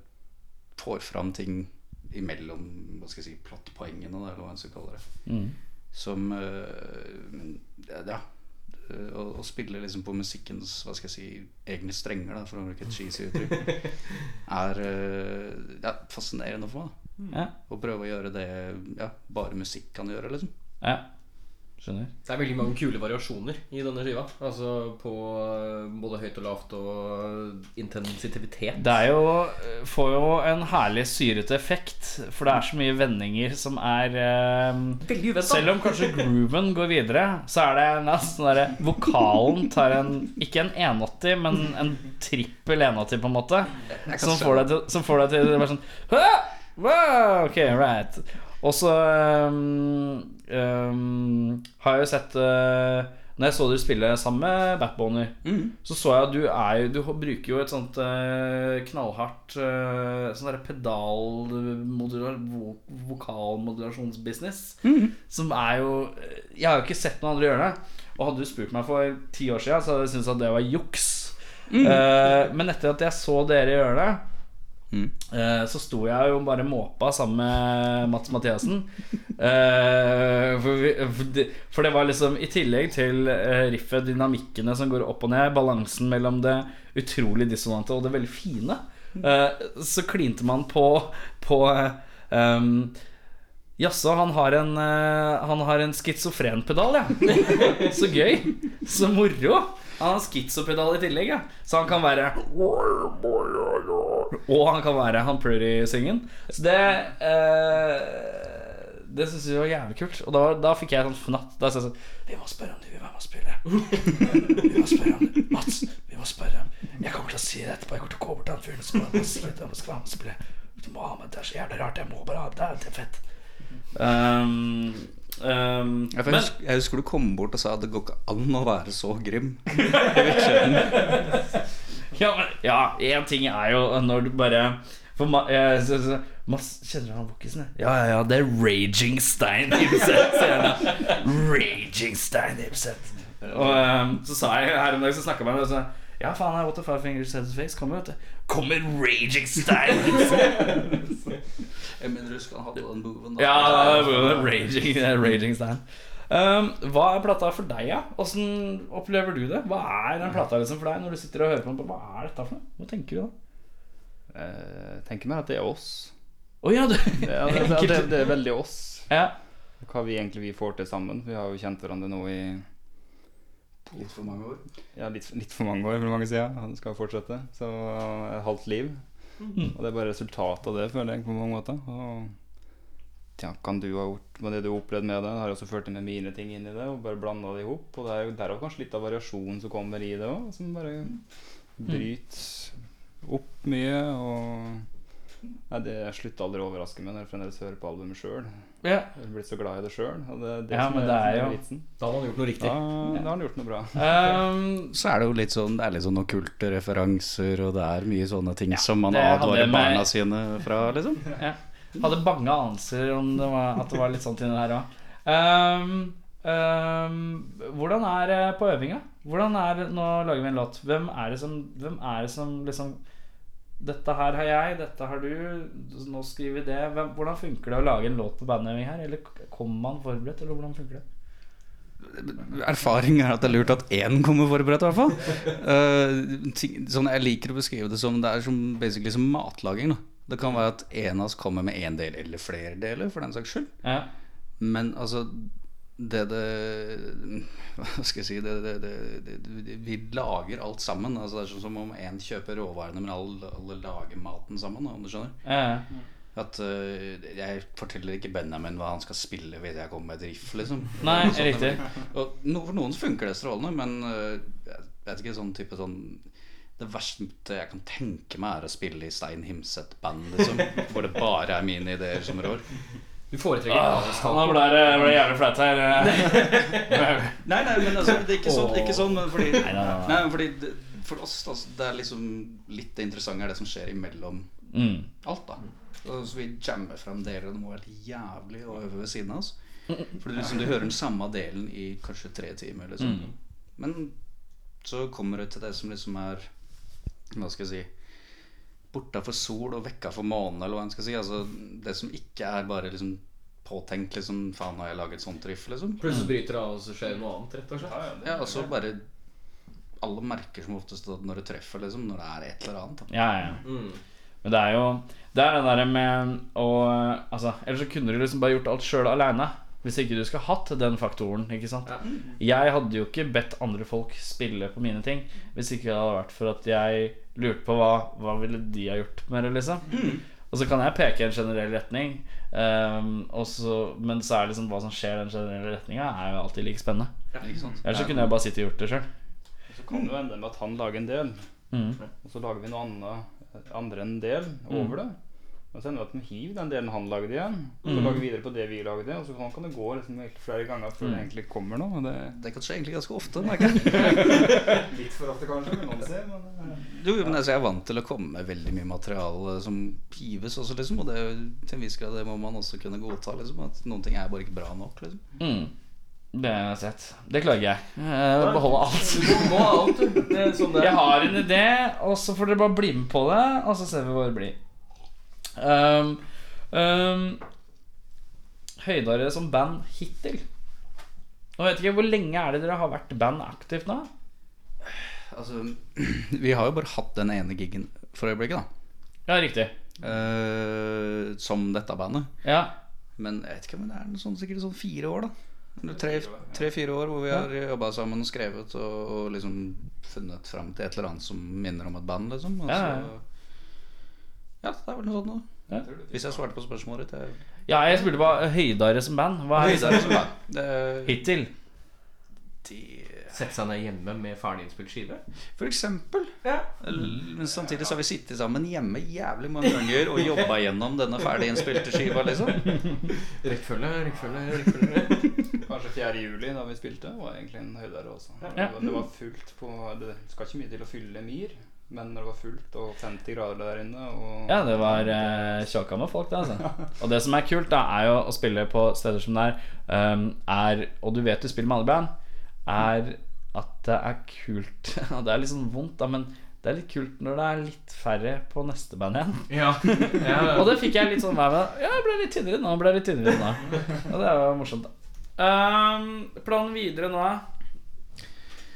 får fram ting imellom hva skal jeg si, plottpoengene, da, eller hva en skal kalle det. Som øh, Ja. øh, Å, spille liksom på musikkens hva skal jeg si, egne strenger, da, for å bruke et cheesy uttrykk, <laughs> er øh, ja, fascinerende for meg. da. Ja. Å prøve å gjøre det ja, bare musikk kan gjøre, liksom. ja. Skjønner. Det er veldig mange kule variasjoner i denne skiva. Altså på eh, både høyt og lavt og intensitivitet. Det er jo, får jo en herlig syrete effekt, for det er så mye vendinger som er eh, Veldig uventa. Selv om kanskje grooven går videre, så er det nesten derre Vokalen tar en Ikke en 180, men en trippel 180, på en måte. Som får deg til, som får deg til å være sånn «Hæ? Wow, Ok, right. Og så um, um, har jeg jo sett uh, Når jeg så dere spille sammen med Backboner, så så jeg at du er Du bruker jo et sånt uh, knallhardt uh, Sånn derre pedalmodular vo vokalmodulasjonsbusiness. Som er jo Jeg har jo ikke sett noen andre gjøre det. Og hadde du spurt meg for ti år siden, så hadde jeg syntes at det var juks. Eh, men etter at jeg så dere gjøre det, eh, så sto jeg jo bare måpa sammen med Mats Mathiassen. Eh, for, vi, for, det, for det var liksom I tillegg til eh, riffet, dynamikkene som går opp og ned, balansen mellom det utrolig dissonante og det veldig fine, eh, så klinte man på, på um, Jaså, han har en Han har en schizofrenpedal, ja. <laughs> så gøy. Så moro. Han har schizopedal i tillegg, ja. Så han kan være Og han kan være han pretty-singen. Så det uh, Det syns jeg var jævlig kult. Og da, da fikk jeg sånn fnatt. Da sa jeg sånn Vi må spørre om du vil være med og spille. Vi må spørre om det. Mats, vi må spørre. om Jeg kommer til å si det etterpå. Jeg kommer til å gå bort til han fyren som skal si at han skal være med og spille. Du må ha med, Det er så jævlig rart. Jeg må bare ha det. Det er fett. Um, um, Jeg, men, husker, jeg husker du kom bort og sa at det går ikke an å være så grim. Ja, men, ja, én ting er jo når du bare For ma, jeg, så, så, Mads, kjenner du han Bokkisen? Ja, ja, ja, det er Raging Stein Ibset. Raging Stein Ibset. Og um, så sa jeg her om dagen, så snakka jeg med ham og ja, faen, What the Five Fingers Head Face kommer, vet du. Kommer Raging Stein! Jeg mener du husker han hadde den moven da. Ja, raging, er raging Stein. Um, hva er plata for deg, ja? Åssen opplever du det? Hva er den plata liksom for deg når du sitter og hører på den? Hva er dette for noe? Hva tenker du da? Jeg tenker mer at det er oss. Å ja, du <laughs> Ja, det, <laughs> det, det, det er veldig oss. ja. Hva vi egentlig vi får til sammen. Vi har jo kjent hverandre nå i Litt for mange år. ja, litt, litt for mange år, vil mange si. Ja. Han skal fortsette. Så et halvt liv. Og det er bare resultatet av det, føler jeg, på mange måter. Og ja, kan du ha gjort med det du har opplevd med det? Har jeg også ført med mine ting inn i det, og bare blanda det i hop. Og det er jo derav kanskje litt av variasjonen som kommer i det òg, som bare bryter opp mye. Og Nei, det Jeg slutter aldri å overraske meg når jeg fremdeles hører på albumet sjøl. ja. Jeg er blitt så glad i det sjøl. Og det, det Ja, men er, det er jo- vitsen. Da har han gjort noe riktig. Da, da har han gjort noe bra. <laughs> Um, Så er det jo litt sånn Det er litt sånn okkulte referanser, og det er mye sånne ting som man advarer med- barna sine fra, liksom. <laughs> ja. Hadde bange anelser om det var, at det var litt sånt inni der òg. Um, um, hvordan er det på øvinga? Hvordan er det, Nå lager vi en låt. Hvem er det som, hvem er det som liksom Dette her har jeg, dette har du, nå skriver vi det. Hvem, hvordan funker det å lage en låt på bandøving her? Eller kommer man forberedt, eller hvordan funker det? Erfaring er at det er lurt at én kommer forberedt, i hvert fall. uh, <laughs> ting, sånn jeg liker å beskrive det som Det er som, basically som matlaging. Da. Det kan være at en av oss kommer med én del eller flere deler, for den saks skyld. Ja. Men altså det det Hva skal jeg si det, det, det, Vi lager alt sammen. Altså Det er sånn som om én kjøper råvarene, men alle, alle lager maten sammen. Om du skjønner Ja. At uh, Jeg forteller ikke Benjamin hva han skal spille hvis jeg kommer med et riff. Liksom Nei, Sånn, riktig. For noen funker det strålende, men uh, jeg vet ikke sånn type sånn det verste jeg kan tenke meg, er å spille i Stein Himset-band, liksom, hvor det bare er mine ideer som rår. Du foretrekker Ah, nå ble det, ble det jævlig flaut her. <laughs> Nei, nei, men altså, det er ikke sånn, ikke sånn men fordi, nei, nei. fordi det, For oss altså, det er liksom litt det interessante er det som skjer imellom Mm. alt, da. Så vi jammer frem deler det må være helt jævlig å øve ved siden av oss. For det er liksom, du hører den samme delen i kanskje tre timer, liksom. Men så kommer det til det som liksom er Hva skal jeg si Borta for sol og vekka for måne, eller hva en skal si. Altså det som ikke er bare liksom påtenkt liksom Faen, har jeg laget sånt riff, liksom? Plutselig bryter det av, og så skjer noe annet, rett og slett. Ja, og så bare Alle merker som oftest at når det treffer, liksom, når det er et eller annet. Da. Ja, ja. Men det er jo Det er det derre med å Altså, ellers så kunne du liksom bare gjort alt sjøl aleine. Hvis ikke du skulle hatt den faktoren. Ikke sant Jeg hadde jo ikke bedt andre folk spille på mine ting hvis ikke det hadde vært for at jeg lurte på hva Hva ville de ha gjort med det, liksom. Og så kan jeg peke i en generell retning, um, og så, men så er liksom hva som skjer i den generelle retninga, er jo alltid like spennende. Ja. Ellers så kunne jeg bare sittet og gjort det sjøl. Så kan det jo ende med at han lager en del, Mm. og så lager vi noe annet, andre en del over det. Og så ender det at vi hiver den delen han lagde igjen, og så lager vi videre på det vi lagde. Og så kan det gå liksom flere ganger før det egentlig kommer noe. Det Det kan skje egentlig ganske ofte. merker. <laughs> Litt for ofte kanskje, vil noen si, men eh, Jo, men altså, jeg er vant til å komme med veldig mye materiale som hives også, liksom. Og det, er jo- til en viss grad det må man også kunne godta, liksom. At noen ting er bare ikke bra nok, liksom. Mm. Det har jeg sett. Det klager jeg. jeg Beholde alt. Sånn Jeg har en idé, og så får dere bare bli med på det, og så ser vi hvor det blir. Um, um, høydere som band hittil. Nå vet jeg ikke, Hvor lenge er det dere har vært band aktivt nå? Altså, <clears throat> vi har jo bare hatt den ene gigen for øyeblikket, da. Ja, riktig. Uh, som dette bandet. Ja, Men jeg vet ikke om det er sånn, sikkert sånn fire år, da. Tre-fire år hvor vi har jobba sammen og skrevet og, og liksom funnet fram til et eller annet som minner om et band, liksom. Og Ja, så, ja. Ja, det er vel noe sånt noe. Ja. Hvis jeg svarte på spørsmålet ditt. jeg- ja jeg spurte bare høydere som band. Hva er Høydere som band. Hittil? de, Sette seg ned hjemme med ferdig innspilt skive. for eksempel. Men samtidig så har vi sittet sammen hjemme jævlig mange ganger og jobba gjennom denne ferdig innspilte skiva, liksom. Rekkefølge, rekkefølge, rekkefølge. kanskje 4. juli da vi spilte, var egentlig en høydere også. Ja. Det, var, det var fullt på Det skal ikke mye til å fylle Myr, men når det var fullt og 50 grader der inne og Ja, det var eh, tjåka med folk, det, altså. <laughs> Og det som er kult, da, er jo å spille på steder som det er, um, er Og du vet du spiller med alle band, er at det er kult <laughs> Og det er litt sånn vondt, da, men det er litt kult når det er litt færre på neste band igjen. <laughs> Ja. ja. Og det fikk jeg litt sånn med. Ja, jeg ble litt tynnere nå, ble litt tynnere nå. Og det var morsomt, da. Um, planen videre nå da?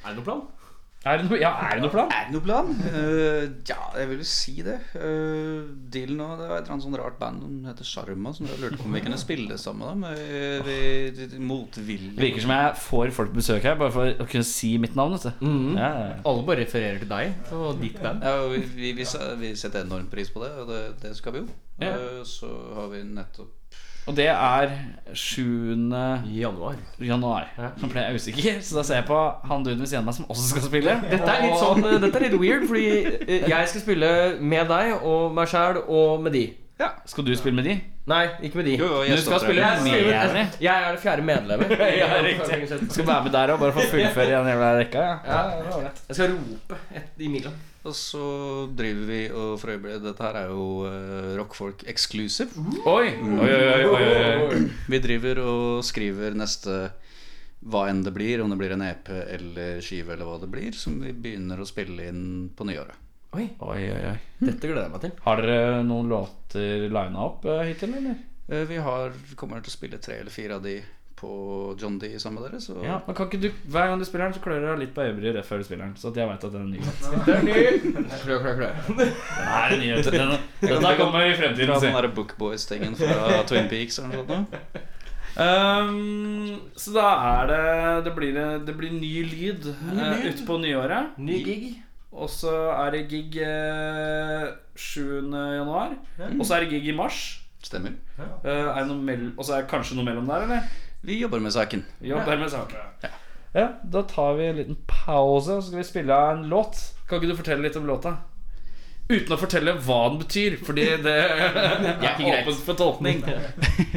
Er det noen plan? Er det no, ja, er det noe plan? Er det noe plan? Uh, ja, jeg vil jo si det. Uh, Dylan og det var et eller annet sånn rart band som heter Sharma, som jeg lurte på om vi kunne spille sammen med. dem. vi- motvillig. Det virker som jeg får folk på besøk her bare for å kunne si mitt navn. Vet du. Mhm. Ja, ja, ja. Alle bare refererer til deg og ditt band. Ja, og vi, vi, vi, vi setter enormt pris på det, og det, det skal vi jo. Ja. Uh, så har vi nettopp Og det er 7. I januar. januar. Nå ble jeg usikker, så da ser jeg på han duden ved siden av meg som også skal spille. Dette er litt sånn Dette er litt weird, fordi eh, jeg skal spille med deg og meg sjæl og med de. Skal du spille med de? Nei, ikke med de. Jo, jo, Du skal spille Jeg, med de? jeg er det fjerde medlemmet. <laughs> Ja, riktig. Skal være med der og bare få fullføre den jævla rekka? Ja. Ja, Jeg skal rope et imellom. Og så driver vi og for Dette her er jo uh, rockfolk exclusive. Oi! Oi, oi, oi, oi, oi. Vi driver og skriver neste hva enn det blir, om det blir en EP eller skive eller hva det blir, som vi begynner å spille inn på nyåret. Oi, oi, oi, oi. dette gleder jeg meg til. Har dere noen låter lina opp uh, hittil, eller? Eh, Vi har, kommer til å spille tre eller fire av de på John D sammen med dere. Så Ja, men kan ikke du, Hver gang du spiller den, så klør du litt på øyebryet rett før du spiller den. Så at jeg vet at den er ny. <laughs> Det er ny. Klør, klør, klør. <laughs> Den er en ny. vet du. Den, den der kommer i fremtiden. Fra den derre Bookboys-tingen fra <laughs> Twin Peaks eller noe sånt. Um, så da er det Det blir, det blir ny lyd uh, ute på nyåret. Ny gig. Og så er det gig uh, 7. januar. Og så er det gig i mars. Stemmer. Eh, er det noe mell og så er det kanskje noe mellom der, eller? Vi jobber med saken. Jobber med saken. Ja, da tar vi en liten pause, så skal vi spille av en låt. Kan ikke du fortelle litt om låta? Uten å fortelle hva den betyr, fordi det <laughs> er åpent for tolkning.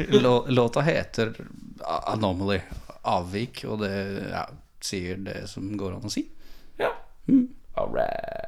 <laughs> Låta heter Anomaly. Avvik, og det ja, sier det som går an å si. Ja. All right.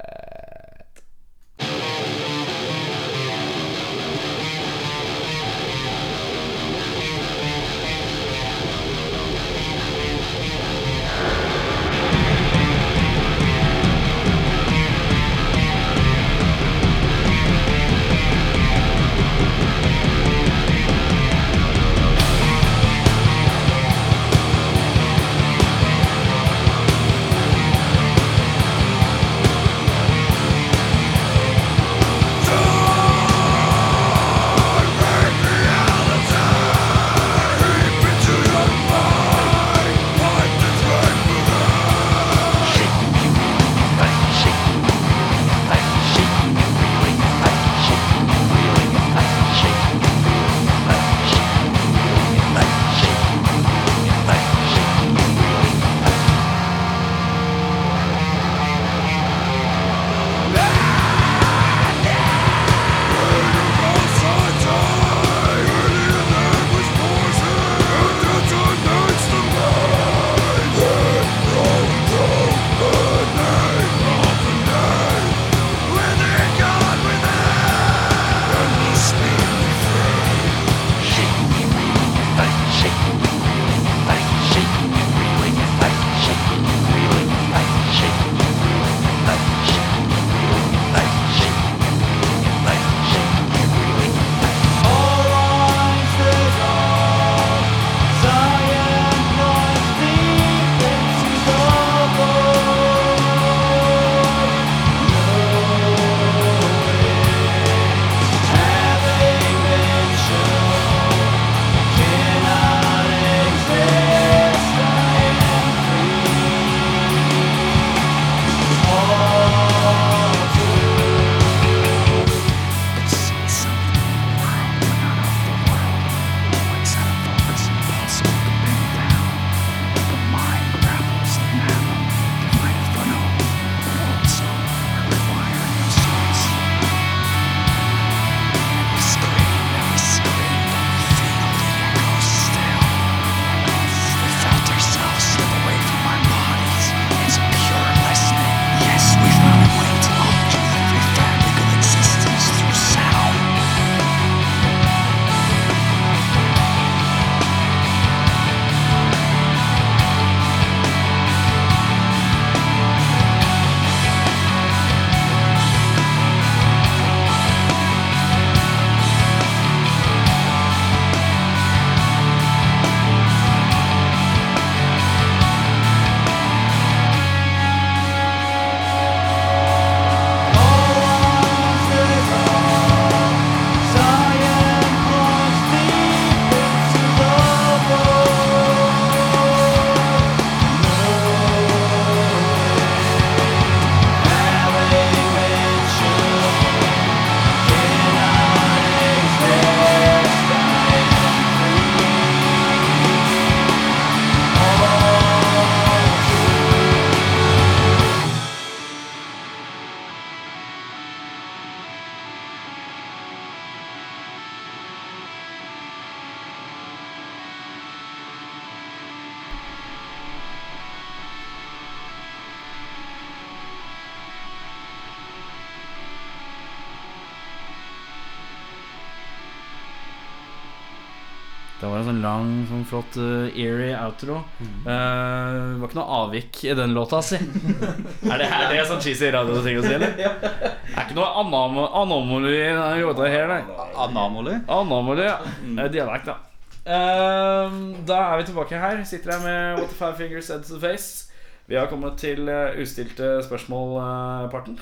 Sånn uh, eerie outro. Eh, det var ikke noe avvik i den låta, si. <laughs> er, det, er det sånn cheesy radioting å si, eller? Det er ikke noe anom anomaly i denne låta her, nei. Anomaly? Anomaly, ja. Det er dialekt, da. Uh, da er vi tilbake her. Sitter her med What the Five Fingers Said to the Face. Vi har kommet til uh, ustilte spørsmål-parten.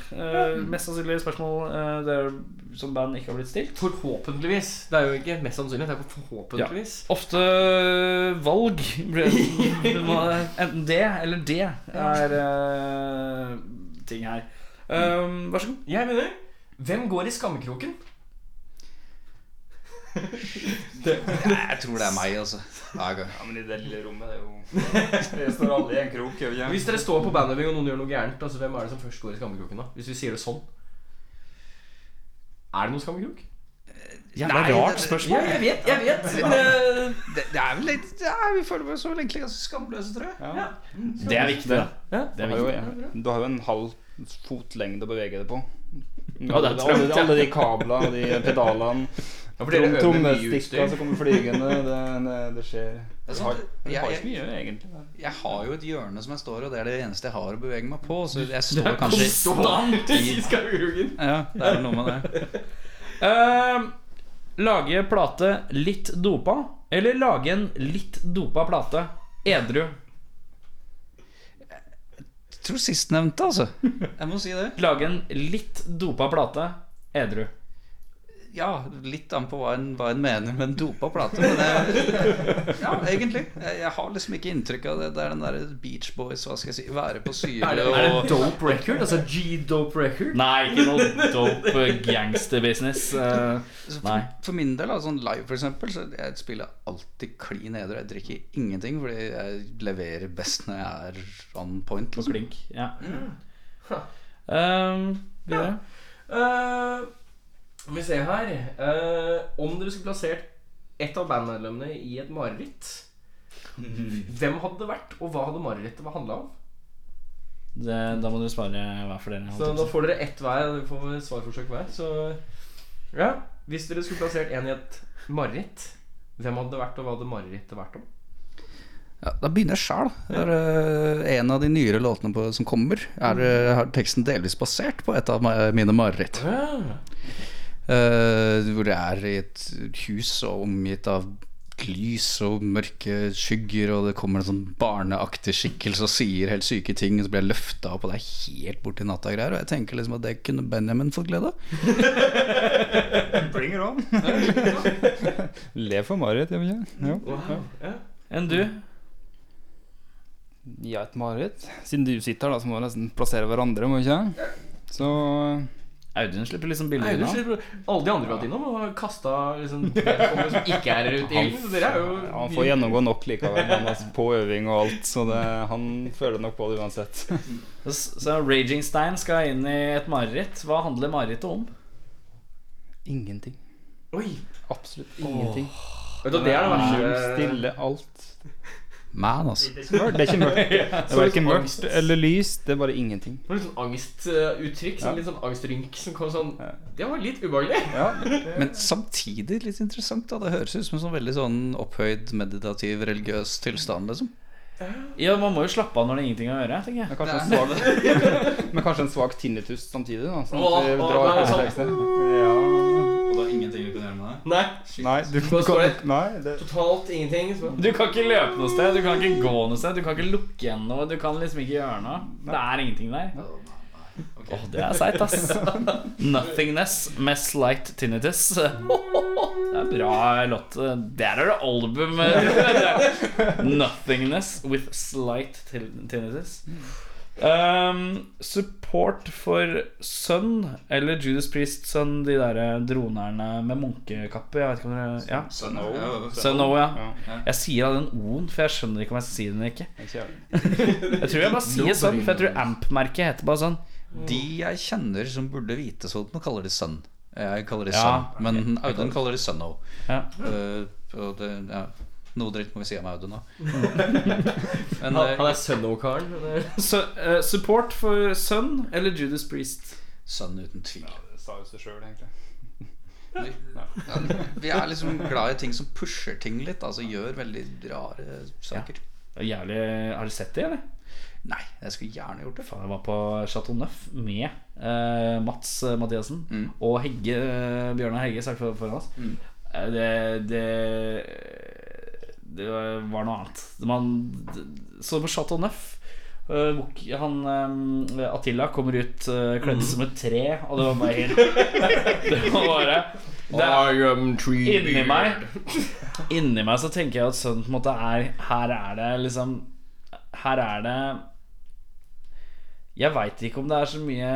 mest sannsynlig spørsmål uh, det er, som band ikke har blitt stilt. Forhåpentligvis. Det er jo ikke mest sannsynlig. Det er forhåpentligvis. forhåpentligvis. Ofte valg. <laughs> Enten det eller det er eh, ting her. Um, vær så god. Jeg mener Hvem går i skammekroken? Jeg tror det er meg, altså. Ja, Ja, men i det lille rommet, det er jo Vi står alle i en krok, ikke? Hvis dere står på bandøving og noen gjør noe gærent, altså hvem er det som først går i skammekroken da? Hvis vi sier det sånn. Er det noen skammekrok? Jævla et rart spørsmål. spørsmål. jeg vet, jeg vet. Men, eh, Det, det er vel litt ja, Vi føler oss vel egentlig ganske skamløse, tror jeg. Ja. Det er viktig. Det Du er har, jo, viktig. du har jo en halv fotlengde å bevege deg på. Ja, det er alle, alle de kablene og de pedalene. Ja, for dere øver Trom- mye utstyr. som kommer flygende. Det, det, det skjer er Det det Jeg- jeg- egentlig. Jeg har jo et hjørne som jeg står i, og det er det eneste jeg har å bevege meg på. Så jeg står kanskje Konstant i skaugen. Ja, det er vel noe med det. Uh, lage plate litt dopa, eller lage en litt dopa plate edru? Jeg tror sistnevnte, altså. Jeg må si det. Lage en litt dopa plate edru. Ja, litt an på hva en, hva en mener med en dopa plate. Men jeg, <laughs> ja, egentlig. Jeg, jeg har liksom ikke inntrykk av det. Det er den derre Beach Boys, hva skal jeg si, være på syre Er det, er det dope record? Altså G-dope record? Nei, ikke noe <laughs> dope gangsterbusiness. Uh, Nei. for, for min del, sånn live for eksempel, så jeg spiller alltid klin edru. Jeg drikker ingenting, fordi jeg leverer best når jeg er on point. på Liksom. klink. Ja. Um, videre. Eh, Skal vi se her Eh, Om dere skulle plassert ett av bandmedlemmene i et mareritt Hvem hadde det vært, og hva hadde marerittet handla om? Det, da må dere svare hver for dere. Så da får dere ett hver. Dere får svarforsøk hver. Så ja, Hvis dere skulle plassert en i et mareritt, hvem hadde det vært, og hva hadde marerittet vært om? Ja, da begynner jeg sjæl. En av de nyere låtene på, som kommer, er, er teksten delvis basert på et av mine mareritt. Eh, hvor det er i et hus og omgitt av lys og mørke skygger, og det kommer en sånn barneaktig skikkelse og sier helt syke ting, og så blir jeg løfta opp, og det er helt borti natta og greier. Og jeg tenker liksom at det kunne Benjamin fått glede av. <laughs> Bring it on! <laughs> Le for Marit, jeg vil. Ja. Enn du? Ja, et mareritt. Siden du sitter her, da, så må vi nesten plassere hverandre, må vi ikke? Så Audun slipper liksom billig unna. slipper- Alle de andre vi har vært innom, har kasta liksom, <laughs> vedkommende som ikke er her ute i ilden. Dere er jo ja, han får gjennomgå nok likevel, men han har på øving og alt, så det, han føler nok på det uansett. <laughs> Så, så Raging Stein skal inn i et mareritt. Hva handler marerittet om? Ingenting. Oi! Absolutt ingenting. Vet du, det er det verste. stille, alt. Man, altså. Det er ikke mørkt. Det er verken mørkt <laughs> eller lys, det er bare ingenting. Det var litt sånn angstuttrykk. Sånn, Litt sånn angstrynk som kom sånn Det var litt ubehagelig. <laughs> Ja, Men samtidig litt interessant. da Det høres ut som en sånn veldig sånn opphøyd, meditativ, religiøs tilstand. liksom Ja, Man må jo slappe av når det er ingenting å gjøre. tenker jeg men kanskje en svak, <laughs> men kanskje en svak tinnitus samtidig, da. Sånn at vi drar sånn. Ja. Nei, Nei, du Hva står det? Nei, det totalt ingenting. Så. Du kan ikke løpe noe sted, du kan ikke gå noe sted, du kan ikke lukke igjen noe. Du kan liksom ikke gjøre noe. Det er ingenting der. Åh, det er seigt, ass. <laughs> Nothingness med slight tinnitus. <laughs> Det er bra låt. Der er det album. <laughs> Nothingness with slight tinnitus. Um, support for Sun eller Judas Priest Sun, de der dronerne med munkekappe. Jeg vet ikke om dere Ja. Sun Sun O, ja. Ja. Jeg sier av den O-en, for jeg skjønner ikke om jeg skal si den eller ikke. <laughs> Jeg. Tror jeg bare sier sånn, for jeg tror Amp-merket heter bare sånn. De jeg kjenner som burde vite sånt, nå kaller de Sun. Jeg kaller de Ja, Sun, men Audun kaller de Sun O. Ja. Uh, og det, ja, noe dritt må vi si om Audun. <laughs> Men Han, eh, han er Sunno-karen. <laughs> Så, eh, support for Sun eller Judas Priest? Sun uten tvil. Det sa jo seg sjøl, egentlig. <laughs> Vi, ja, vi er liksom glad i ting som pusher ting litt. Altså gjør veldig rare saker. Ja. Jævlig Har du sett det, eller? Nei, jeg skulle gjerne gjort det. Faen, jeg var på Chateau Neuf med eh, Mats Mathiasen Mathiassen Mm. og Hegge, eh, Bjørnar Hegge sagt for- foran oss. Mm. Eh, Det, det Det var noe annet. Man så på Chateau Neuf. eh, Han eh, Attila kommer ut uh, kledd som et tre, og det var bare helt <laughs> Det var bare det, I Inni meg Inni meg så tenker jeg at sånn på en måte er Her er det liksom Her er det Jeg veit ikke om det er så mye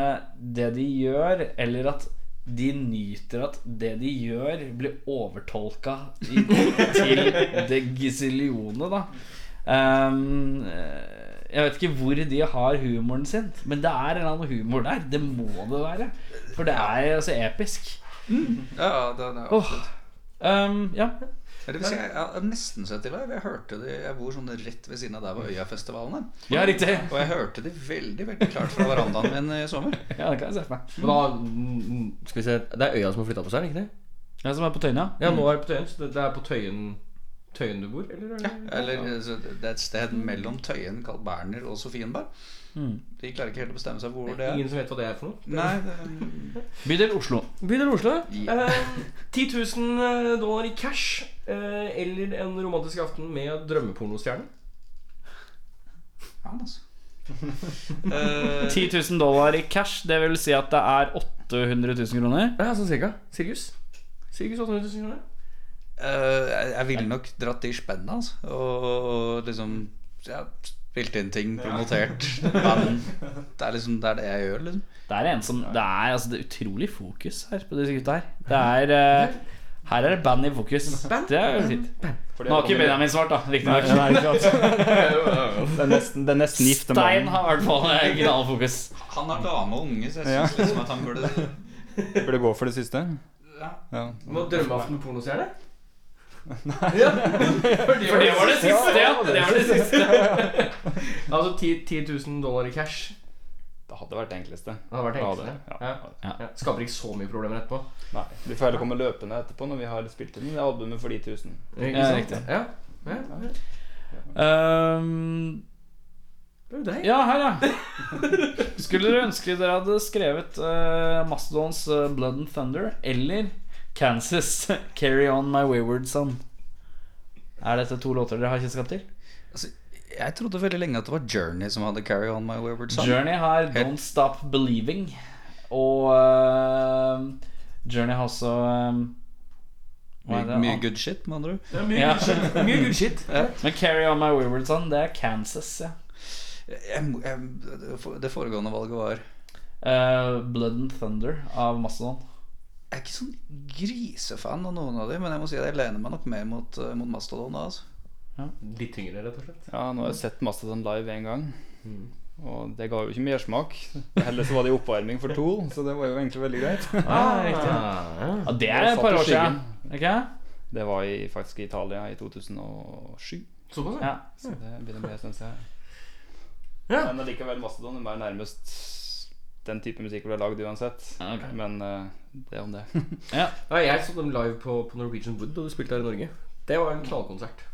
det de gjør, eller at de nyter at det de gjør, blir overtolka i, <laughs> til det gisilionet, da. Um, jeg vet ikke hvor de har humoren sin, men det er en eller annen humor der. Det må det være. For det er altså episk. Ja, det, er det, Absolutt. Oh. Um, ja. Det vil si, jeg, jeg har nesten sett til live. Jeg hørte de Jeg bor sånn rett ved siden av der hvor Øyafestivalen er. ja, riktig. Og jeg hørte de veldig veldig klart fra verandaen min i sommer. <laughs> Ja, det kan jeg se for meg. Men da mm, Skal vi se Det er øya som har flytta på seg, er det ikke det? Ja, som er på Tøyen, ja. Ja, nå er det på Tøyen. Så det, det er på Tøyen Tøyen du bor, eller? ja, det- Eller ja. Det er et sted mellom Tøyen, Carl Berner, og Sofienberg. Mm. De klarer ikke helt å bestemme seg hvor det er. Ingen som vet hva det er for noe? Nei, er... Bydel Oslo. Bydel Oslo. Yeah. Eh, 10 000 dollar i cash eh, eller en romantisk aften med drømmepornostjernen. Ja, altså. <laughs> Eh, 10 000 dollar i cash, det vil si at det er 800 000 kroner. Ja, sånn cirka. Sirkus. Sirkus 800 000 kroner. Eh, jeg, ville nok dratt i spennet, altså. Og, og liksom ja, spilt inn ting, promotert band. Det er liksom det, er det jeg gjør, liksom. Det er en som Det er, altså, det er utrolig fokus her på disse gutta her. Det er uh, Her er det band i fokus. Det er jo fint. Nå har ikke Benjamin svart, da. Riktignok. <laughs> Det er nesten, det er nesten gifte Stein har i hvert fall knallfokus. Han har dame og unge, så jeg Ja. syns liksom at han burde Burde gå for det siste. ja. Ja. Må drømmeaften med pornostjerne? For det var det siste, ja. Det var det siste. <laughs> Altså 10, 10 000 dollar i cash. Det hadde vært det enkleste. Det hadde vært Ja, enkleste. det- Ja. Ja. Ja. Skaper ikke så mye problemer etterpå. Nei, Vi får heller komme løpende etterpå når vi har spilt inn albumet for de tusen. Ikke Ja, sant? riktig. Ja. Ja. Ehm, Det er jo deg. ja, her, ja. Skulle dere ønske dere hadde skrevet uh, Mastodons uh, Blood and Thunder eller Kansas <laughs> Carry On My Wayward Son? Er dette to låter dere har kjennskap til? altså, Jeg trodde veldig lenge at det var Journey som hadde Carry On My Wayward Son. Journey har Helt- Don't Stop Believing. Og uh, Journey har også um, hva er Mye, det? mye good shit, med andre ord. Det mye Ja. good shit. Mye good shit. Men Carry On My Wayward Son, det er Kansas, ja. Jeg, jeg, det foregående valget var uh, Blood and Thunder av Mastodon. Jeg er ikke sånn grisefan av noen av dem, men jeg må si at jeg lener meg nok mer mot, eh, mot Mastodon. da, Altså. Litt tyngre, rett og slett. Ja, nå har jeg sett Mastodon live én gang. Og det ga jo ikke mersmak. Heller så var det i oppvarming for to, så det var jo egentlig veldig greit. Ah, ja. <laughs> Ja, det er et par år siden. Okay. Det var i, faktisk i Italia i 2007. Såpass, ja. Ja. Så det begynner å bli en stund siden. Ja. Men allikevel, Mastodon er nærmest den type musikk ble lagd uansett. Okay. Men uh, det om det. <laughs> Ja. Ja, jeg så dem live på, på Norwegian Wood da du spilte her i Norge. Det var en knallkonsert.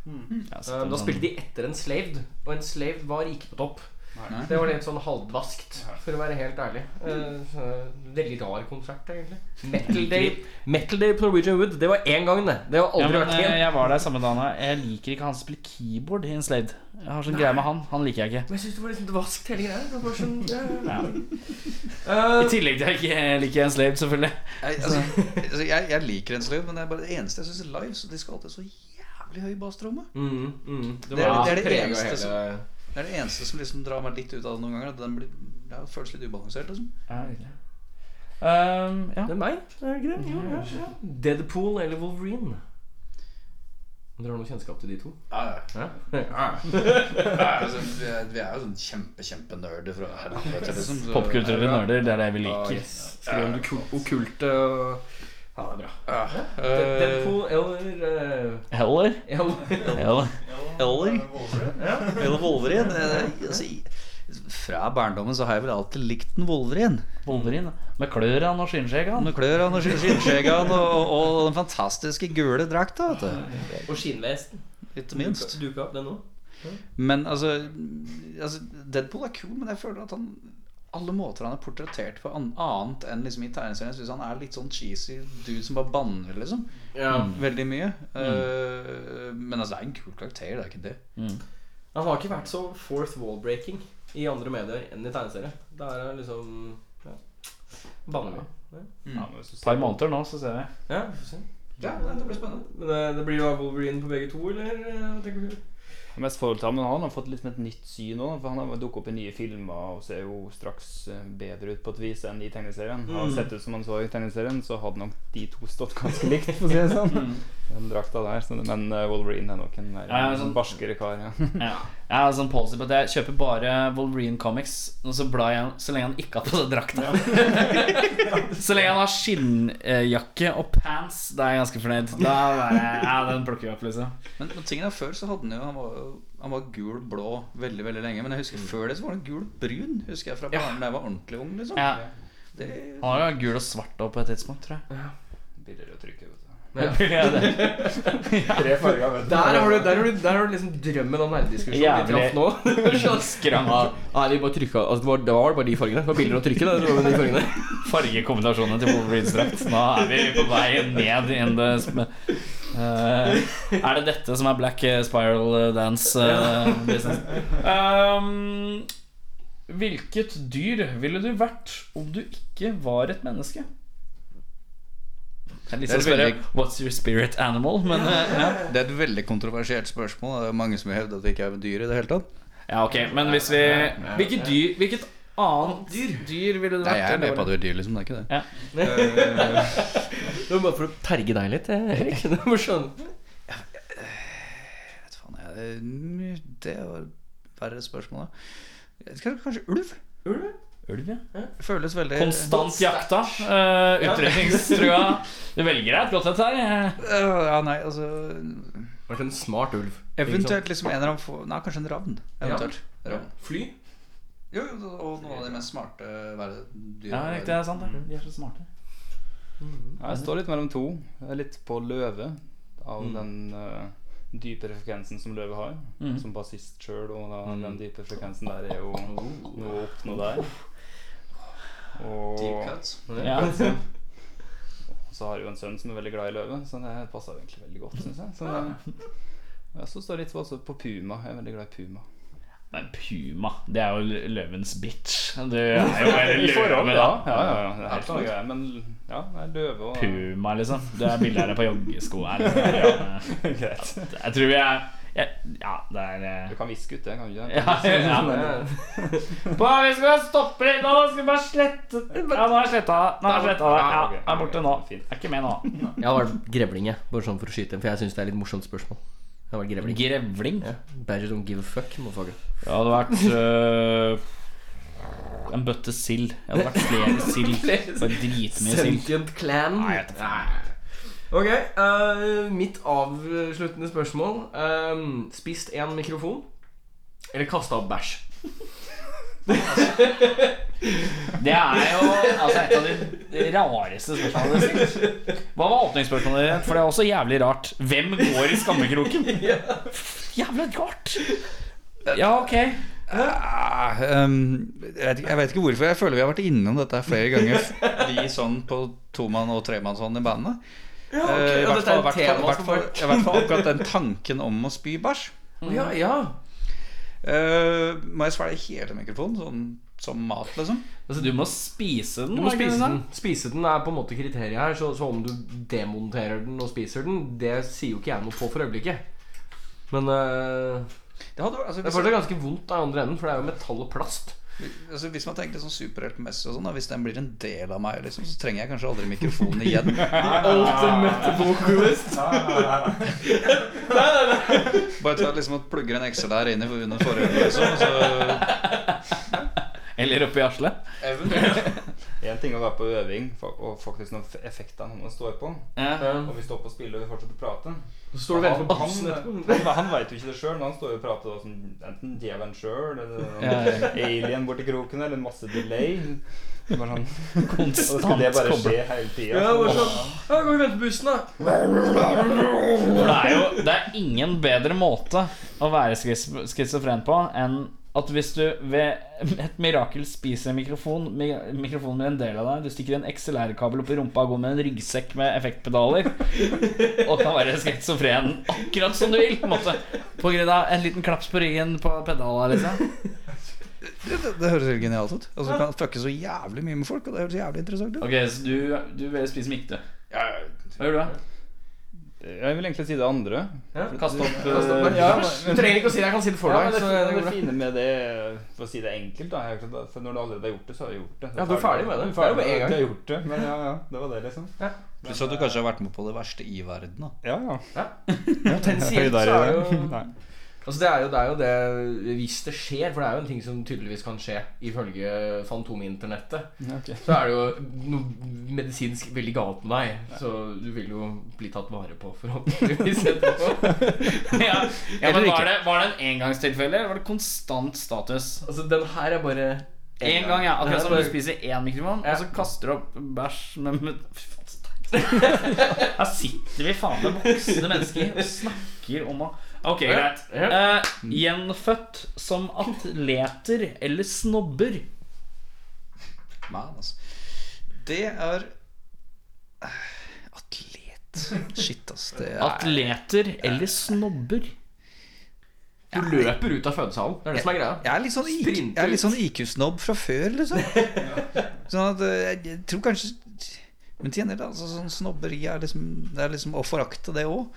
Ja, så Eh, det Da spilte de etter Enslaved, og Enslaved var ikke på topp. Nei. Det var litt sånn halvdvaskt, for å være helt ærlig. Uh, Veldig rar konsert, egentlig. Metal Day Metal Day på Norwegian Wood, det var én gang, det. Det har ja, aldri men, vært eh, igjen. jeg var der samme dagen. Jeg liker ikke han som spiller keyboard i Enslaved. Jeg har sånn greie med han. Han liker jeg ikke. Men jeg syns det var litt dvaskt hele greia. Det var sånn, ja, ja. Ja. <laughs> Eh, I tillegg til at jeg ikke liker Enslaved, selvfølgelig. Jeg, altså, altså, jeg, jeg liker en sløyd, men det er bare det eneste jeg syns er live. Så de skal alltid så jævlig høy basstromme. mm, mm. Det det, det er det eneste hele- som- Det er det eneste som liksom drar meg litt ut av det noen ganger. At den blir, det føles litt ubalansert. Liksom. Ja. Um, ja. Det er meg, er det ikke det? Jo, ja, ja. Deadpool eller Wolverine? Dere har noe kjennskap til de to? Ja, ja. Ja? Ja, <laughs> altså, vi, er, vi er jo sånn kjempe, kjempenerder fra helvete. Liksom, Popkulturelle nerder, det er det vi liker. Skriver om det okkulte og Ja, det er bra. Deadpool eller Heller? eller Eller Eller Wolverine. Eh, altså, Fra barndommen så har jeg vel alltid likt en Wolverine. Wolverine. Med klørne og skinnskjeggene. Med klørne og skinnskjeggene og, og den fantastiske gule drakta, vet du. Og skinnvesten. Ikke minst. Duka opp den òg. Men altså, altså Deadpool er kul, men jeg føler at han alle måter han er portrettert på annet enn liksom i tegneserien. Jeg synes han er litt sånn cheesy dude som bare banner, liksom. Ja. Veldig mye. Eh, men altså, det er en kul karakter, det er ikke det. Han har ikke vært så fourth wall-breaking i andre medier enn i tegneserie. Da er han liksom ja. Banner. Ja. Ja, men hvis du Et par måneder nå, så ser vi. Ja. Ja, det blir spennende. Men det, det blir jo Wolverine på begge to, eller? eh, tenker du? Mest forhold til ham, men han har fått litt med et nytt syn òg. For han har dukket opp i nye filmer og ser jo straks eh, bedre ut på et vis enn i tegneserien. Mm. Har sett ut som han så i tegneserien, så hadde nok de to stått ganske likt, for å si det <laughs> sånn. Den drakta der. Så, men eh, Wolverine er nok en mer Ja, ja, sånn barskere kar. Ja. <laughs> Ja. Jeg har sånn policy på at jeg kjøper bare Wolverine Comics Og så blar jeg så lenge han ikke har på seg drakta. <laughs> så lenge han har skinnjakke og pants, da er jeg ganske fornøyd. Da er jeg, ja, den plukker jeg opp, liksom. Men, men tingen er før så hadde han jo Han var, han var gul-blå veldig veldig lenge. Men jeg husker før det så var han gul-brun. Husker jeg fra barnen da jeg var ordentlig ung. liksom Ja. det, Han har jo gul og svart på et tidspunkt, tror jeg. Billigere å trykke, Ja. <laughs> <laughs> Tre farger, vet. Der har du, der har du, der har du liksom drømmen om nerdediskusjonen vi traff nå. <laughs> Skrank. Nei, vi bare trykka altså, det, var, det var bare de fargene. Det var billigere å trykke det. det var de fargene. Fargekombinasjonene til Wolverines drakt. Nå er vi på vei ned in the Eh, Er det dette som er Black Spiral eh, Dance uh, business? Um, hvilket dyr ville du vært om du ikke var et menneske? Jeg har lyst til å Det er spørre veldig- What's your spirit animal? Men eh, ja. det er et veldig kontroversielt spørsmål. Det er mange som hevder at det ikke er dyr i det hele tatt. ja, ok. Men hvis vi Hvilket dyr Hvilket annet dyr, ville det vært? Nei, jeg er med på at du er dyr, liksom. Det er ikke det. Ja. <laughs> Det var bare for å terge deg litt, Erik. Det var sånn. Vet faen, jeg, det var verre spørsmål. da. Kanskje, kanskje ulv? Ulv, ja. Føles veldig Konstant jakta. Uh, Utrydningstrua. Du velger deg et godt et her. Uh, Ja, nei, altså Vært en smart ulv. Eventuelt liksom en eller annen få- Nei, kanskje en ravn. Eventuelt. Ravn. Fly. Jo, jo, og noen av de mest smarte verdensdyra. Ja, riktig, det er sant. det. De er så smarte. Ja, Jeg står litt mellom to. Jeg er litt på løve. Av Mm. den uh, dype frekvensen som løve har. Mm. Som bassist sjøl. Og da, den dype frekvensen der er jo noe å oppnå der. Og Deep cut. Ja. <laughs> så har jeg jo en sønn som er veldig glad i løve, så det passer jo egentlig veldig godt, syns jeg. Så, jeg så står litt også på puma. Jeg er veldig glad i puma. Men puma, det er jo løvens bitch. Du er jo <laughs> bare løve, ja. da. Ja, ja, ja, det er helt annen greie. Men ja, det er løve og Puma, liksom. Det er billigere på joggesko her. Liksom. <laughs> Ja, Jeg tror vi er jeg, Ja, det er eh, Du kan viske ut det, kan du ikke? ja, ja, men- <laughs> På, Vi skal stoppe litt nå. Skal vi bare slette Ja, nå har jeg sletta det. Nå har jeg sletta det. Ja, ok, er borte nå. fint. Er ikke med nå. Jeg har vært grevling, jeg. Bare sånn for å skyte. For jeg syns det er litt morsomt spørsmål. Jeg har vært grevling. Grevling? Ja. Badger don't give a fuck, motherfucker. Det hadde vært uh, en bøtte sild. Jeg hadde vært flere sild. <laughs> Dritmye sild. Sentient clan. Nei, jeg vet ikke. Ok, uh, mitt avsluttende spørsmål. Um, spist én mikrofon eller kasta opp bæsj? <laughs> Det er jo altså, et av de rareste spørsmålene. Hva var åpningsspørsmålet ditt? For det er også jævlig rart. Hvem går i skammekroken? <laughs> Jævla rart. Ja, ok. Uh, um, jeg vet ikke hvorfor. Jeg føler vi har vært innom dette flere ganger. <laughs> Vi sånn på tomann- og tremannshånd i bandet. Ja, Eh, I hvert er fall, hvert fall, hvert fall, hvert fall akkurat den tanken om å spy bæsj. Ja, ja. Uh, må jeg svelge hele mikrofonen, sånn som mat, liksom? Altså, du må spise den. Du må spise den. Spise den er på en måte kriteriet her. Så, så om du demonterer den og spiser den, det sier jo ikke jeg noe på for øyeblikket. Men uh, Det hadde, altså, det er fortsatt ganske vondt av i andre enden, for det er jo metall og plast. Altså, hvis man tenker sånn superheltmessig og sånn, og hvis den blir en del av meg, liksom, så trenger jeg kanskje aldri mikrofonen igjen. Ultimate vocalist. Bare ta liksom at plugger en XLR inn i under forhjulet, liksom. og Så Eller oppi Asle. eventuelt. En ting å være på øving og faktisk noen effekter man står på. Ja. Og vi står på spillet og vi fortsetter å prate. Så står du og på han, bussen etterpå. han, <laughs> han, han veit jo ikke det sjøl, men han står jo og prater da, som enten djevelen sjøl eller Ja, ja. alien borti kroken eller masse delay. Bare sånn. Og så Konstant skal det bare skje hele tida. Ja, bare sånn Ja, kan vi vente på bussen, da? Det er jo det er ingen bedre måte å være skizofren på enn at hvis du ved et mirakel spiser en mikrofon Mikrofonen blir en del av deg, du stikker en XLR-kabel opp i rumpa og går med en ryggsekk med effektpedaler og kan være schizofren akkurat som du vil, på en måte. På grunn av en liten klaps på ryggen på pedala, liksom. Det, det, det høres helt genialt ut. Altså, du kan fucke så jævlig mye med folk, og det høres jævlig interessant ut. Ok, så du, du vil spise mikte. Hva gjør du, da? Jeg vil egentlig si det andre. Kaste opp <laughs> Kast opp, ja, Du trenger ikke å si det, jeg kan si det for deg. Ja, det, så det det fine med det, for å si det enkelt da, For når du allerede har gjort det, så har du gjort det. Ja, du er ferdig med det. Du er ferdig er med en gang. Du har gjort det, men ja, ja, det var det, liksom. Pluss at du kanskje har vært med på det verste i verden. da Ja, ja. Potensielt så er det jo. Altså det er, jo, det er jo det Hvis det skjer, for det er jo en ting som tydeligvis kan skje ifølge Fantominternettet, okay. så er det jo noe medisinsk veldig galt med deg. Så du vil jo bli tatt vare på, forhåpentligvis. etterpå. <laughs> ja, ja, men var det, var det en engangstilfelle, eller var det konstant status? Altså, den her er bare En gang, ja. Akkurat som du spiser én mikrofon, Ja. og så kaster du opp bæsj med, med Fy faen, så teit. <laughs> Her sitter vi faen meg voksne mennesker og snakker om å Ok, greit. Eh, gjenfødt som atleter eller snobber. Man, altså. Det er eh, Atlet. Shit, ass. Det er Atleter eller snobber. Du løper ut av fødesalen. Det er det som er greia. Jeg er litt sånn, IQ, jeg er litt sånn IQ-snobb fra før, liksom. <laughs> Sånn at eh, jeg, jeg tror kanskje Men til gjengjeld, altså, sånn snobberi er liksom Det er liksom å forakte det òg.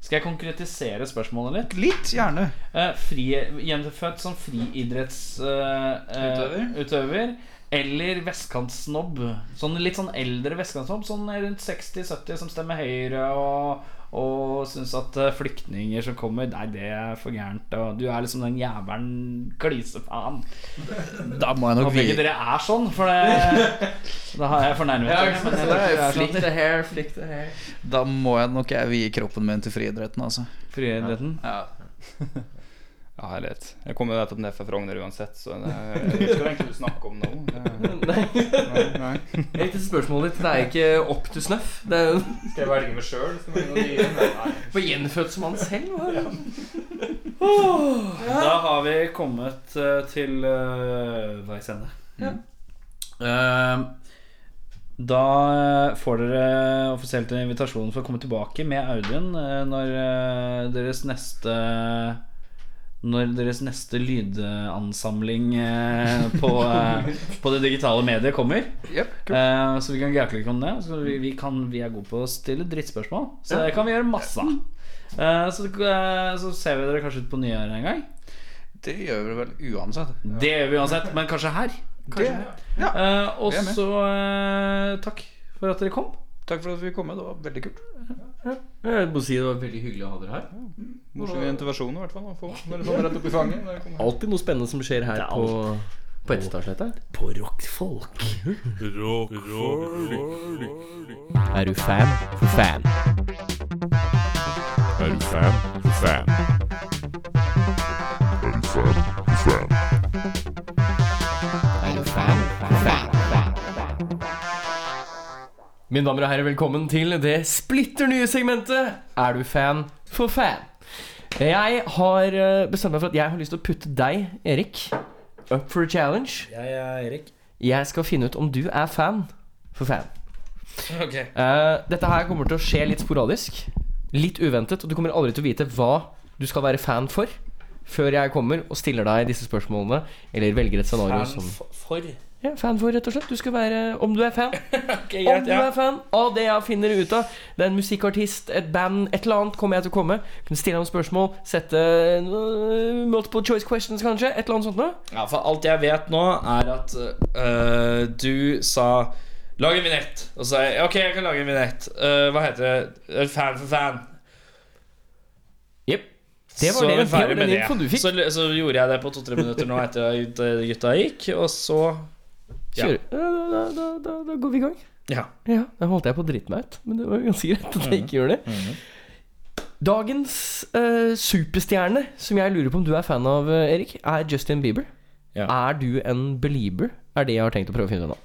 Skal jeg konkretisere spørsmålet litt? Litt, gjerne. Eh, fri, gjenfødt som friidrettsutøver Utøver. utøver, eller vestkantsnobb. Sånn litt sånn eldre vestkantsnobb, sånn rundt 60-70 som stemmer Høyre og, og syns at eh, flyktninger som kommer Nei, det er for gærent. Og du er liksom den jævelen klisefaen. Da må jeg nok Håper ikke dere er sånn, for det Da har jeg fornærmet Ja, dere. er Flick sånn. the hair, flick the hair. Da må jeg nok jeg vie kroppen min til friidretten, altså. Friidretten. Ja. <laughs> Ja, jeg. Jeg kommer jo nettopp ned fra Frogner uansett, så det, <laughs> jeg vet egentlig du snakker om nå. Det, <laughs> Nei. nei, nei. Helt spørsmålet ditt. Det er ikke opp til snøff. Det er Skal jeg velge meg sjøl? Få gjenfødt som han selv. hva? Da har vi kommet eh, til uh, veis ende. Eh, da eh, får dere offisielt en invitasjon for å komme tilbake med Audun når deres neste når deres neste lydansamling eh, på, eh, på det digitale mediet kommer. Eh, så vi kan gauke litt om det. Så vi, vi, kan, vi er gode på å stille drittspørsmål. Så det kan vi gjøre masse av. Så, så ser vi dere kanskje ut på nyåret en gang. Det gjør vi vel uansett. Det gjør vi uansett, men kanskje her. Det, ja. Og så takk for at dere kom. Takk for at vi kom med. Det var veldig kult. Jeg må si Det var veldig hyggelig å ha dere her. Morsom intervensjon, i hvert fall. få. Bare sånn rett opp i fanget. når. Alltid noe spennende som skjer her er på, på Etterstadsletta. På rockfolk. Er du fan for fan? Er du fan for fan? Mine damer og herrer, velkommen til det splitter nye segmentet Er du fan for fan? Jeg har eh, bestemt meg for at jeg har lyst til å putte deg, Erik, up for a challenge. Jeg er Erik. Jeg skal finne ut om du er fan for fan. Ok. Uh, dette her kommer til å skje litt sporadisk. Litt uventet, og du kommer aldri til å vite hva du skal være fan for. Før jeg kommer og stiller deg disse spørsmålene, eller velger et scenario som Fan for. Ja, Fan for, rett og slett. Du skal være Om du er fan. <laughs> Ok, Om du ja. er fan av det jeg finner ut av. Det er en musikkartist, et band, et eller annet kommer jeg til å komme. Kunne stille ham spørsmål, sette uh, multiple choice questions, kanskje. Et eller annet sånt noe. ja, for alt jeg vet nå, er at uh, du sa Lag en vignett. Og så sa jeg ok, jeg kan lage en vignett. Uh, hva heter det? Øh, Fan for fan. Jepp. Det var så det- det var det, fikk. Så, så gjorde jeg det på to-tre minutter nå etter at gutta gikk, og så Kjøre. Ja, da, da, da, da, går vi i gang. Ja. Ja, Da holdt jeg på å drite meg ut, men det var ganske greit at jeg ikke gjør det. Dagens uh, superstjerne, som jeg lurer på om du er fan av, eh, Erik, er Justin Bieber. Ja. Er du en belieber? Er det jeg har tenkt å prøve å finne ut nå.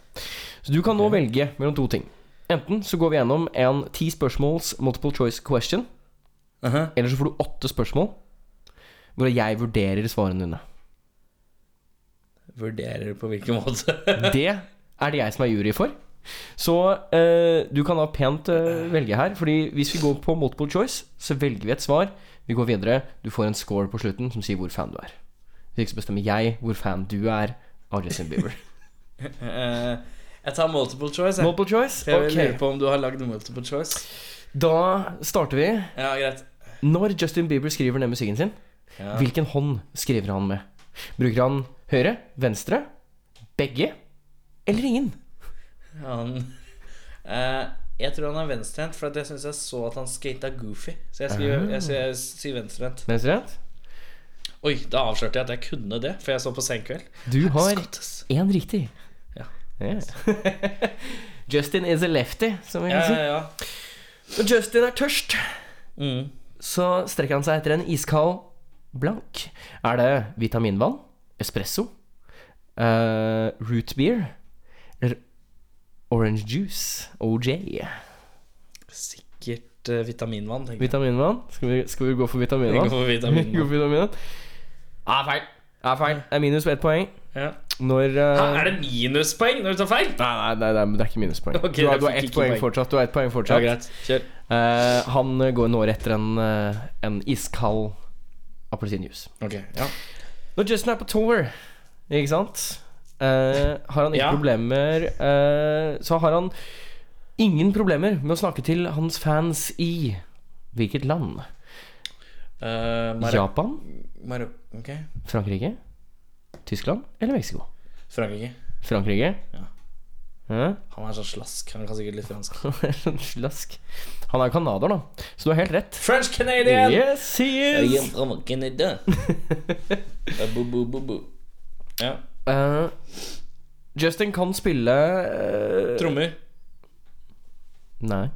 Så du kan nå velge mellom to ting. Enten så går vi gjennom en ti spørsmåls multiple choice question, Aha. eller så får du åtte spørsmål hvor jeg vurderer svarene dine. Vurderer på hvilken <laughs> måte? Det er det jeg som er jury for. Så eh, du kan da pent eh, velge her. Fordi hvis vi går på multiple choice, så velger vi et svar. Vi går videre. Du får en score på slutten som sier hvor fan du er. Hvis ikke så bestemmer jeg hvor fan du er av Justin Bieber. <laughs> Eh, jeg tar multiple choice. Jeg. multiple choice? Jeg vil Ok. lure på om du har lagd multiple choice. Da starter vi. Ja, greit. Når Justin Bieber skriver ned musikken sin, Ja. hvilken hånd skriver han med? Bruker han høyre, venstre, begge eller ingen? Han eh, Jeg tror han er venstrehendt, for at jeg syns jeg så at han skata goofy. Så jeg, skriver, jeg, sier- jeg sier venstrehendt. Venstrehendt? Oi, da avslørte jeg at jeg kunne det, for jeg så på Senkveld. Du har Skottes. én riktig. Ja. Ja. <laughs> Justin is a lefty, som vi Ja, kan si. ja, ja. Når Justin er tørst, Mm. så strekker han seg etter en iskald blank. Er det vitaminvann, espresso, uh, root beer eller orange juice, OJ? Sikkert uh, vitaminvann, tenker jeg. Vitaminvann? Skal vi, skal vi gå for Vi vitaminvann? går for <laughs> vitaminvann. går for vitaminvann. Ah, feil. Ah, feil. Det er minus på ett poeng. Ja. Når uh... Hæ, er det minuspoeng når du tar feil? Nei, nei, nei, nei, men det er ikke minuspoeng. <laughs> Okay, du har, du har ett poeng poeng. fortsatt. Du har ett poeng Ja, greit. Kjør. Uh, han går en år etter en, eh, en iskald appelsinjuice. Ok, ja. Når Justin er på tour, ikke sant, uh, har han ikke Ja. problemer uh, Så har han ingen problemer med å snakke til hans fans i hvilket land? Uh, Mar Japan? Mar okay. Frankrike? Tyskland? Eller Mexico? Frankrike. Frankrike? Ja. Ja. Han er så slask. Han kan sikkert litt fransk. <laughs> Sånn slask. Han er canadier, da. Så du har helt rett. French Canadian! Yes, he is! <laughs> am bu, bu, Uh, bo. Ja. Uh, Justin kan spille uh, Trommer. Nei.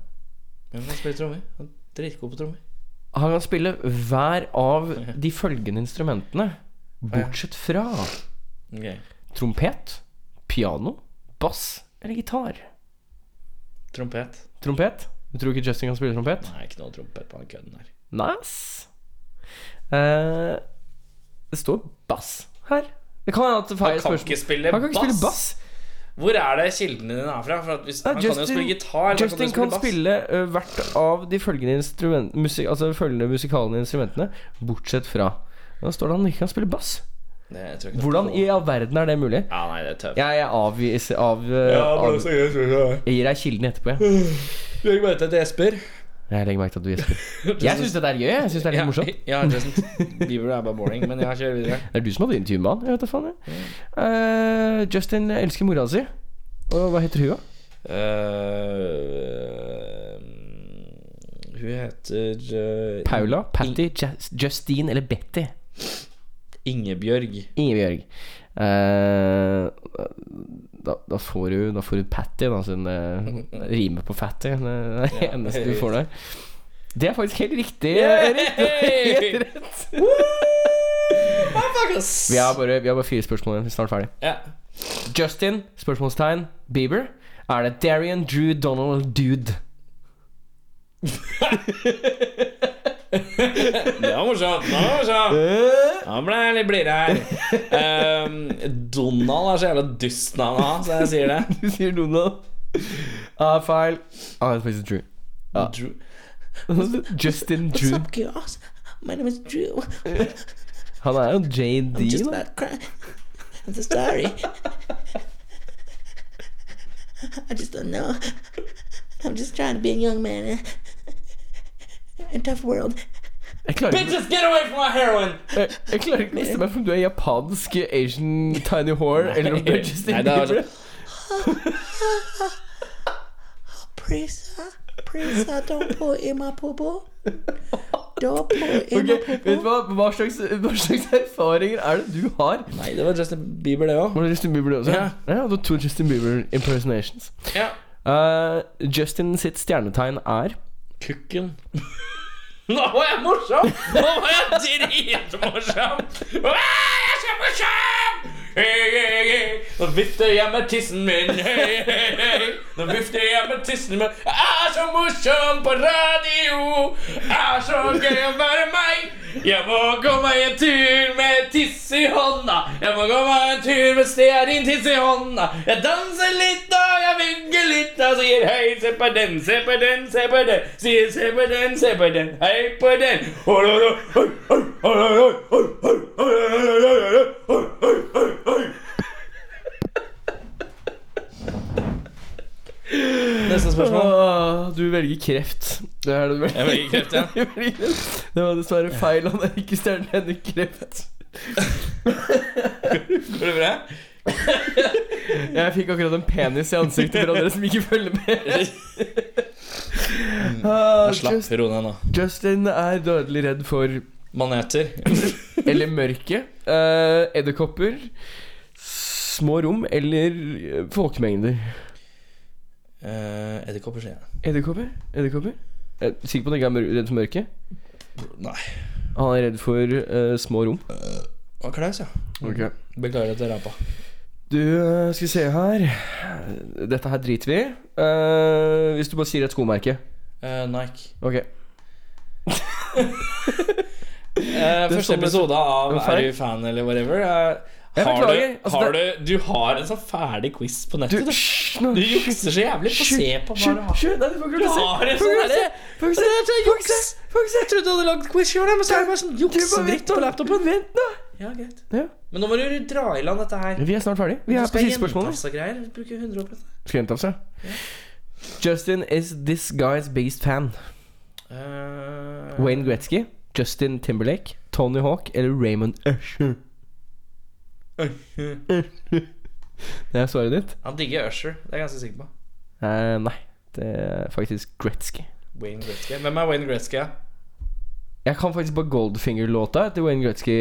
Hvem kan spille trommer? Han er Dritgod på trommer. Han kan spille hver av <laughs> de følgende instrumentene, bortsett fra okay. trompet, piano, bass eller gitar. Trompet. Trompet? Du tror ikke Justin kan spille trompet? Nei, ikke noe trompet på den kødden her. Nice. Eh, det står bass her. Det kan hende at Han kan spørsmål. ikke spille Han kan ikke spille bass. bass. Hvor er det kildene dine er fra? For at hvis, Ja, han kan jo spille gitar. eller Justin kan bass. spille ø, hvert av de følgende instrument, musik, Altså følgende musikalene instrumentene, bortsett fra Da står det han ikke kan spille bass. Det jeg Hvordan i all verden er det mulig? Ja, nei, det er tøft. Jeg, jeg avviser av, ja, av Jeg gir deg kilden etterpå, jeg. Legg merke til at jeg gjesper. Jeg legger merke til at du gjesper. <laughs> Jeg syns det er gøy. Jeg synes det er litt morsomt. <laughs> Ja, Justin Bieber er bare boring, men jeg kjører videre. Det er du som hadde intervju med han. Jeg vet da faen. Jeg. Uh, Justin elsker mora si. Og hva heter hun, da? Uh, hun heter uh, Paula? Patty? Jas- Justine eller Betty? Ingebjørg. Ingebjørg. Eh, da, da får du Da får du Patty, da, siden det <laughs> rimer på Fatty. Det er det Ja, <laughs> eneste du får der. Det er faktisk helt riktig, har <laughs> Helt rett. Vi har bare, vi har bare fire spørsmål igjen. Vi er snart ferdig. Yeah. Justin, spørsmålstegn, Bieber. Er det Darian Drew Donald Dude? Det var morsomt. Det var morsomt. Han ble litt blidere her. Um, Donald er så jævla dust navn så jeg sier <laughs> det. Du sier Donald. Ah, feil. Ah, det er faktisk Drew. Ah. Drew. Justin Drew. chaos? My name is Drew. Han er jo JD, da. crying. I'm so sorry. <laughs> I just don't know. I'm just trying to be a young man a tough world. Jeg klarer, Bitches, get away from my heroin! jeg, jeg klarer ikke å bestemme meg for om du er japansk Asian tiny whore, eller om du er Justin Nei, er Bieber. Prisa, Prisa, don't pull in my popo. Ok, vet du hva? Hva slags, hva slags erfaringer er det du har? Nei, det var Justin Bieber, det òg. Var det Justin Bieber det også? Ja. ja det var to Justin Bieber impersonations. Ja. Uh, Justin sitt stjernetegn er Kukken. <laughs> Nå var jeg morsom! Nå var jeg dritmorsom! Jeg er så morsom! Nå vifter jeg med tissen min. Nå vifter jeg med tissen min. Jeg er så morsom på radio. Jeg er så gøy å være meg. Jeg må gå meg en tur med tiss i hånda. Jeg må gå meg en tur med stearintiss i hånda. Jeg danser litt og jeg vinker litt da. Sier hei, se på den, se på den, se på den. Sier se på den, se på den, hei på den. Neste spørsmål. Du velger kreft. Det er det. Kreft, ja. <laughs> Det var dessverre feil. Han er ikke stjernetegnet kreft. Går det bra? Jeg fikk akkurat en penis i ansiktet for dere som ikke følger med. uh, Slapp, ro ned nå. Justin er dødelig redd for Maneter. Eller mørke. Uh, Edderkopper. Små rom eller eh, folkemengder. Uh, Edderkopper, sier jeg. Edderkopper? Edderkopper? Jeg er sikker på at han ikke er redd for mørket? Nei. Han er redd for eh, små rom. Og Klaus, ja. Ok. Beklager at jeg rapa. Du, eh, skal vi se her Dette her driter vi i. Eh, hvis du bare sier et skomerke. Eh, Nike. Ok. Eh, første sånn episode av. Er du fan eller whatever? Eh, Jeg har du, altså har du, du har en sånn ferdig quiz på nettet. Du, hysj no, du jukser så jævlig. Få se på hva du har. Nei, du får ikke Får sånn ikke se. Får ikke si. Jeg trodde du hadde lagd quiz sjøl, men så er det bare sånn juksedritt på laptopen. Vent nå. Ja, greit Ja. Men nå må du dra i land dette her. Vi er snart ferdig. Vi er på siste spørsmål. greier. Bruker 100 år på dette. Skal jeg gjenta seg? Justin is this guy's biggest fan. Uh, Wayne Gretzky, Justin Timberlake, Tony Hawk eller Raymond Usher? <laughs> Det er svaret ditt? Han digger Usher, det er jeg ganske sikker på. Eh, nei, det er faktisk Gretzky. Wayne Gretzky. Hvem er Wayne Gretzky? Ja? Jeg kan faktisk bare Goldfinger-låta til Wayne Gretzky.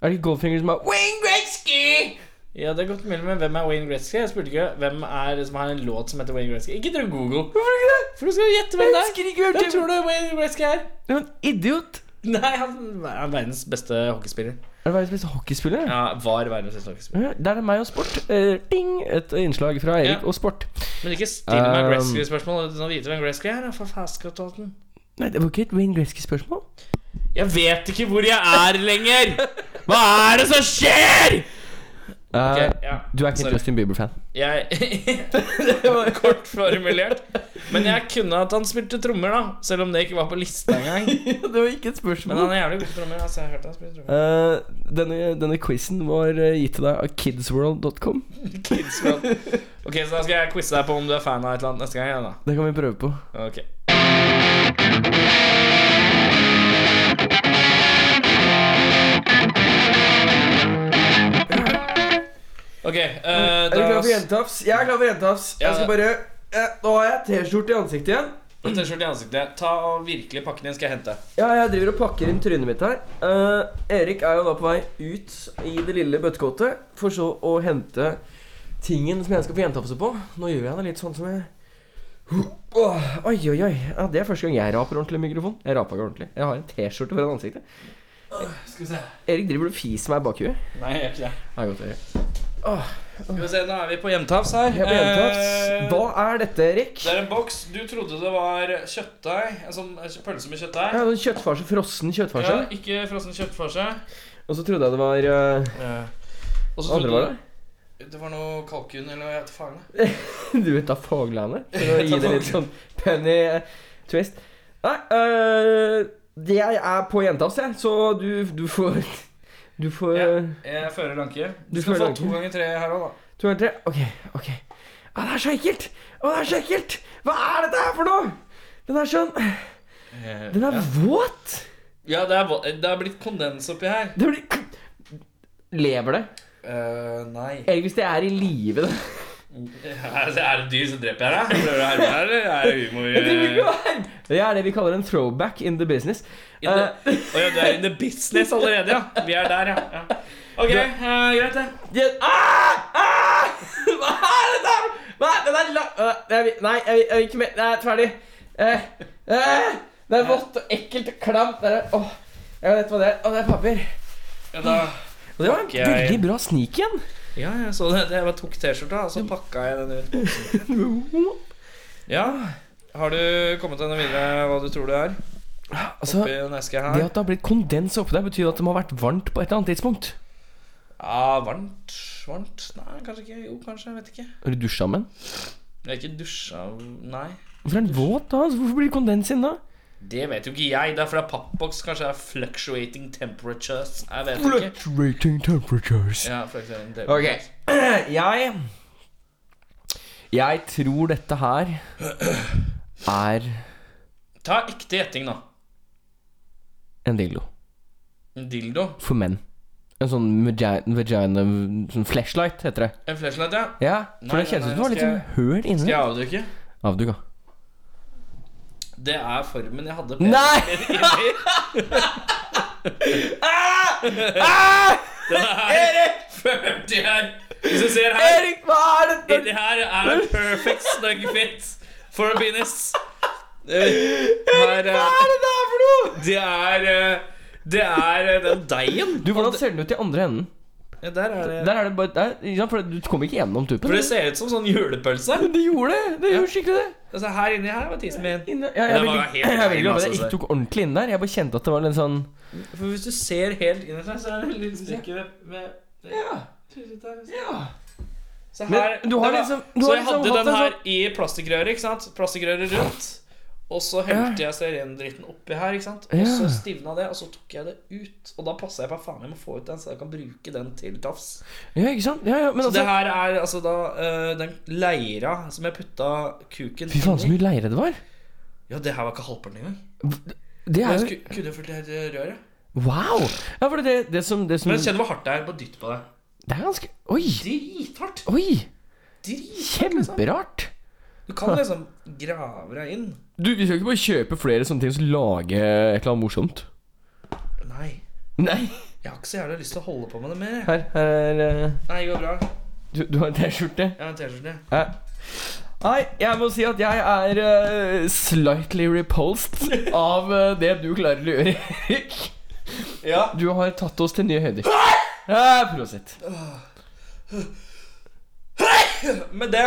Er det ikke Goldfinger som er Wayne Gretzky? Ja, det er godt mulig, men hvem er Wayne Gretzky? Jeg spurte ikke hvem er det som har en låt som heter Wayne Gretzky. Ikke drøm Google. Hvorfor ikke det? For du skal gjette hvem det er. hvem tror du Wayne Gretzky er? er. En idiot. <laughs> Nei, han er verdens beste hockeyspiller. Er det verdens beste hockeyspiller? Ja, var verdens beste hockeyspiller. Ja, Der er det meg og sport. Eh, ding! Et innslag fra Erik Ja. og sport. Men ikke still meg Um, Gretzky-spørsmål uten å vite hvem Gretzky er. For. Nei, det var ikke et Wayne Gretzky-spørsmål. Jeg vet ikke hvor jeg er lenger! Hva er det som skjer?! Eh, Ok, ja, du er ikke sorry. Justin Bieber-fan. Jeg <laughs> Det var kort formulert. Men jeg kunne at han spilte trommer, da. Selv om det ikke var på lista engang. <laughs> det var ikke et spørsmål Men han er jævlig god på trommer. Altså, jeg har hørt han spille trommer. uh, denne, denne quizen var eh, gitt til deg av kidsworld.com. <laughs> kidsworld Ok, så da skal jeg quize deg på om du er fan av et eller annet neste gang. Ja. Det kan vi prøve på. Ok Ok, eh, Er du klar for jentafs? Jeg er klar for jentafs. Ja, Jeg skal bare eh, Nå har jeg T-skjorte i ansiktet igjen. T-skjorte i ansiktet. Ta og virkelig pakke den skal jeg hente. Ja, jeg driver og pakker inn trynet mitt her. Eh, Erik er jo da på vei ut i det lille bøttekottet for så å hente tingen som jeg skal få jentafse på. Nå gjør jeg det litt sånn som jeg Åh, Oi, oi, oi. Ja, det er første gang jeg raper ordentlig i mikrofon. Jeg raper ikke ordentlig. Jeg har en T-skjorte foran ansiktet. Skal vi se. Erik driver du og fiser meg bak huet? Nei, jeg gjør ikke det. Det er godt å høre. Skal vi se, Nå er vi på hjemtafs her. Jeg er på jentafs. Eh, Hva er dette, Erik? Det er en boks. Du trodde det var kjøttdeig. En sånn pølse med kjøttdeig. Ja, sånn kjøttfarse. Frossen kjøttfarse. Ja, ikke frossen kjøttfarse. Og så trodde jeg det var eh, Og så Hva andre trodde var det? Det var noe kalkun eller jeg vet faen. jeg. Du vet da foglene? For å gi det litt sånn penny eh, twist. Nei, øh, jeg er på jentafs, jeg, så du, du får Du får Ja. Jeg fører lanke. Du skal få lanke. to ganger tre her òg, da. To ganger tre. Ok, ok. Å, det er så ekkelt! Å, det er så ekkelt! Hva er dette her for noe? Den er sånn Den er våt! Ja, det er, det er blitt kondens oppi her. Det blir Lever det? Uh, nei. Eller hvis det er i live det <laughs> Er det, dyr, så dreper jeg deg. Prøver du å herme her, eller er det humor? Eh? Det er det vi kaller en throwback in the business. <laughs> Å uh, oh, ja, du er in the business allerede, ja. Vi er der, ja. ja. Ok, uh, greit, det. ah! Ah! <laughs> Hva er det der? Nei, den er la... jeg nei, jeg vil, ikke mer. Nei, ferdig. Eh, eh, det er vått og ekkelt og klamt. Det er, åh, jeg vet hva det er. Å, det er papir. Ja, da Og det var en veldig bra snik igjen. Ja, jeg så det. Jeg bare tok T-skjorta, og så pakka jeg den ut. boksen. <laughs> Ja. Har du kommet deg noe videre hva du tror det er? Altså, Oppi den eska det at det har blitt kondens oppi der, betyr at det må ha vært varmt på et eller annet tidspunkt. Ja, varmt. Varmt? Nei, kanskje ikke. Jo, kanskje. Jeg vet ikke. Har du dusja med den? Jeg har ikke dusja Nei. Hvorfor er den våt, da? Altså, Hvorfor blir det kondens inn da? Det vet jo ikke jeg. Det er fordi pappboks kanskje er fluctuating temperatures. Jeg vet ikke. Fluctuating temperatures. Ja, fluctuating Ok. temperatures. <clears throat> Jeg Jeg tror dette her er Ta ekte gjetting, da. en dildo. En dildo. For menn. En sånn vagina, vagina sånn flashlight, heter det. En flashlight, ja. Ja, for Nei, det kjennes ut som det var litt sånn høl inni Skal jeg avduke? Avduka. Det er formen jeg hadde. Nei! <laughs> Erik! er 40 her. Hvis du ser her Erik, hva er det? Inni her er en perfect snug fit for a penis. Erik, Hva eh, er det der for noe? det er eh, Det er eh, den deigen. Du, hvordan ser den ut i andre enden? Ja, der er det Der er det bare der, For du kommer ikke gjennom tuppen. For det ser ut som sånn julepølse. Det gjorde det! Det gjorde skikkelig det. Altså Her inni her var tissen min. Inne, ja, jeg, var <clears throat> jeg, helt jeg jeg altså. ikke tok ordentlig inn der. Jeg bare kjente at det var litt sånn For hvis du ser helt inni seg, så er det en liten stykke med, med Ja. ja. Så Men du har liksom- du Så jeg liksom hadde den en her i plastikkrøret, ikke sant? Plastikkrøret rundt. Og så helte jeg serendritten oppi her, ikke sant? Og så stivna det, og så tok jeg det ut. Og da passa jeg på faen jeg må få ut den, så jeg kan bruke den til tafs. ja, ikke sant? Ja, ja, men Så det altså her er altså da uh, den leira som jeg putta kuken Fy faen, så mye leire det var. Ja, det her var ikke halvparten engang. Det er Jeg jo skulle, kunne fulgt det røret. Wow! Ja, for det, det som, det som Men kjenn hvor hardt det er. Bare dytt på det. Det er ganske Oi! Drithardt. Oi! Drithardt, liksom. Du kan liksom grave deg inn. Du, vi skal ikke bare kjøpe flere sånne ting og så lage et eller annet morsomt. Nei. Nei. Jeg har ikke så jævlig lyst til å holde på med det mer. jeg. Her, her er eh, Nei, det går bra. du, du har en T-skjorte. Jeg har en T-skjorte. Ja. Nei, jeg må si at jeg er eh, slightly repulsed av eh, det du klarer å gjøre, Erik. Ja. Du har tatt oss til nye høyder. Ja, Prosit. Med det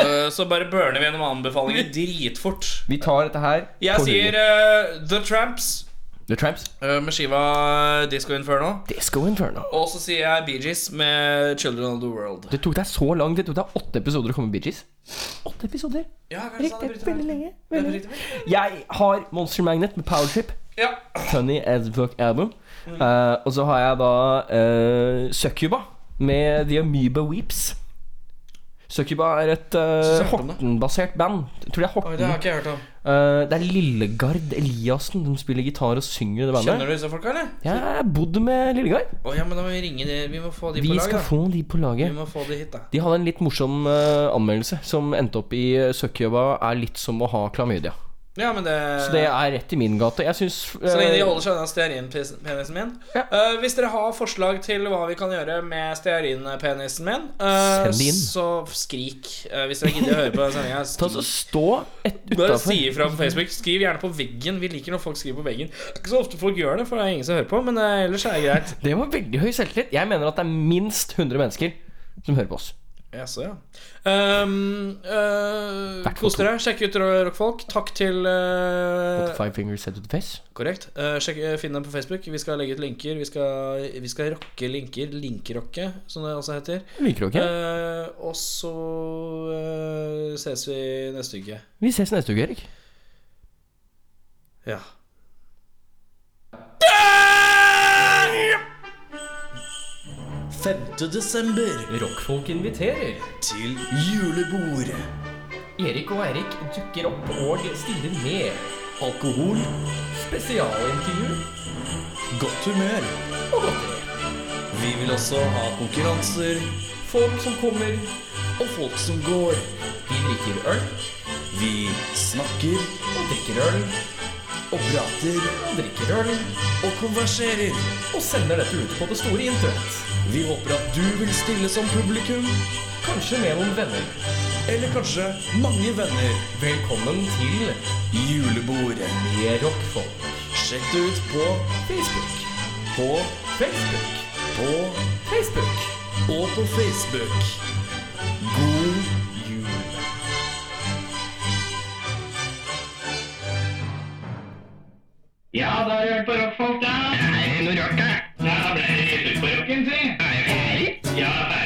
eh, så bare burner vi gjennom anbefalinger dritfort. Vi tar dette her Jeg sier eh, The Tramps The Tramps. uh, med skiva Disco Inferno. Disco Inferno. Og så sier jeg Bee Gees med Children of the World. Det tok deg så langt. Det tok deg åtte episoder å komme med Bee Gees. Åtte episoder. Ja, Riktig. Veldig lenge. Veldig. Jeg har Monster Magnet med Powertrip. Ja. Funny as fuck album. Eh, og så har jeg da uh, Succuba med The Amoeba Weeps. Succuba er et uh, jeg. Horten-basert band. Jeg tror de er Horten. Oi, det har ikke jeg hørt om. Uh, det er Lillegard Eliassen som spiller gitar og synger i det bandet. Kjenner du disse folka, eller? Jeg har bodd med Lillegard. Oh, ja, men da må vi ringe de. Vi må få de Vi på Vi skal da. få de på laget. Vi må få de hit, da. De hadde en litt morsom uh, anmeldelse som endte opp i Succuba er litt som å ha klamydia. Ja, men det Så det er rett i min gate. Jeg syns Så lenge de holder seg unna stearinpenisen min. Ja. Uh, hvis dere har forslag til hva vi kan gjøre med stearinpenisen min, uh, så skrik. Uh, hvis dere gidder å høre på sendinga. Stå <laughs> utafor. si ifra på Facebook. Skriv gjerne på veggen. Vi liker når folk skriver på veggen. Det er ikke så ofte folk gjør det, for det er ingen som hører på. Men eh, ellers er det greit. <laughs> Det var veldig høy selvtillit. Jeg mener at det er minst 100 mennesker som hører på oss. Jaså, ja. Um, uh, Kos dere. Sjekk ut rockfolk. Takk til uh, Five fingers set to the face. Korrekt. Uh, sjekk, eh, finn dem på Facebook. Vi skal legge ut linker. Vi skal, vi skal rocke linker. Linkrocke, som det også heter. Linkrocke. Eh, og så eh, ses vi neste uke. Vi ses neste uke, Erik. Ja. 5. desember Rockfolk inviterer. til julebord. Erik og Eirik dukker opp og stiller med. Alkohol, Spesialintervju godt humør. og godteri. Vi vil også ha konkurranser Folk som kommer. og folk som går. Vi drikker øl. Vi snakker Og drikker øl. Og prater Og drikker øl. og konverserer. Og sender dette ut på det store internett. Vi håper at du vil stille som publikum, Kanskje med noen venner. eller kanskje mange venner. Velkommen til Julebordet. Med rockfolk. Sjekk det ut på Facebook. på Facebook. på Facebook. og på Facebook. God Ja, da har du hørt på rockfolk, da. Er det noe rart, da? Ja, da ble det litt ut på rocken, si. Er det ferdig? Ja, ferdig.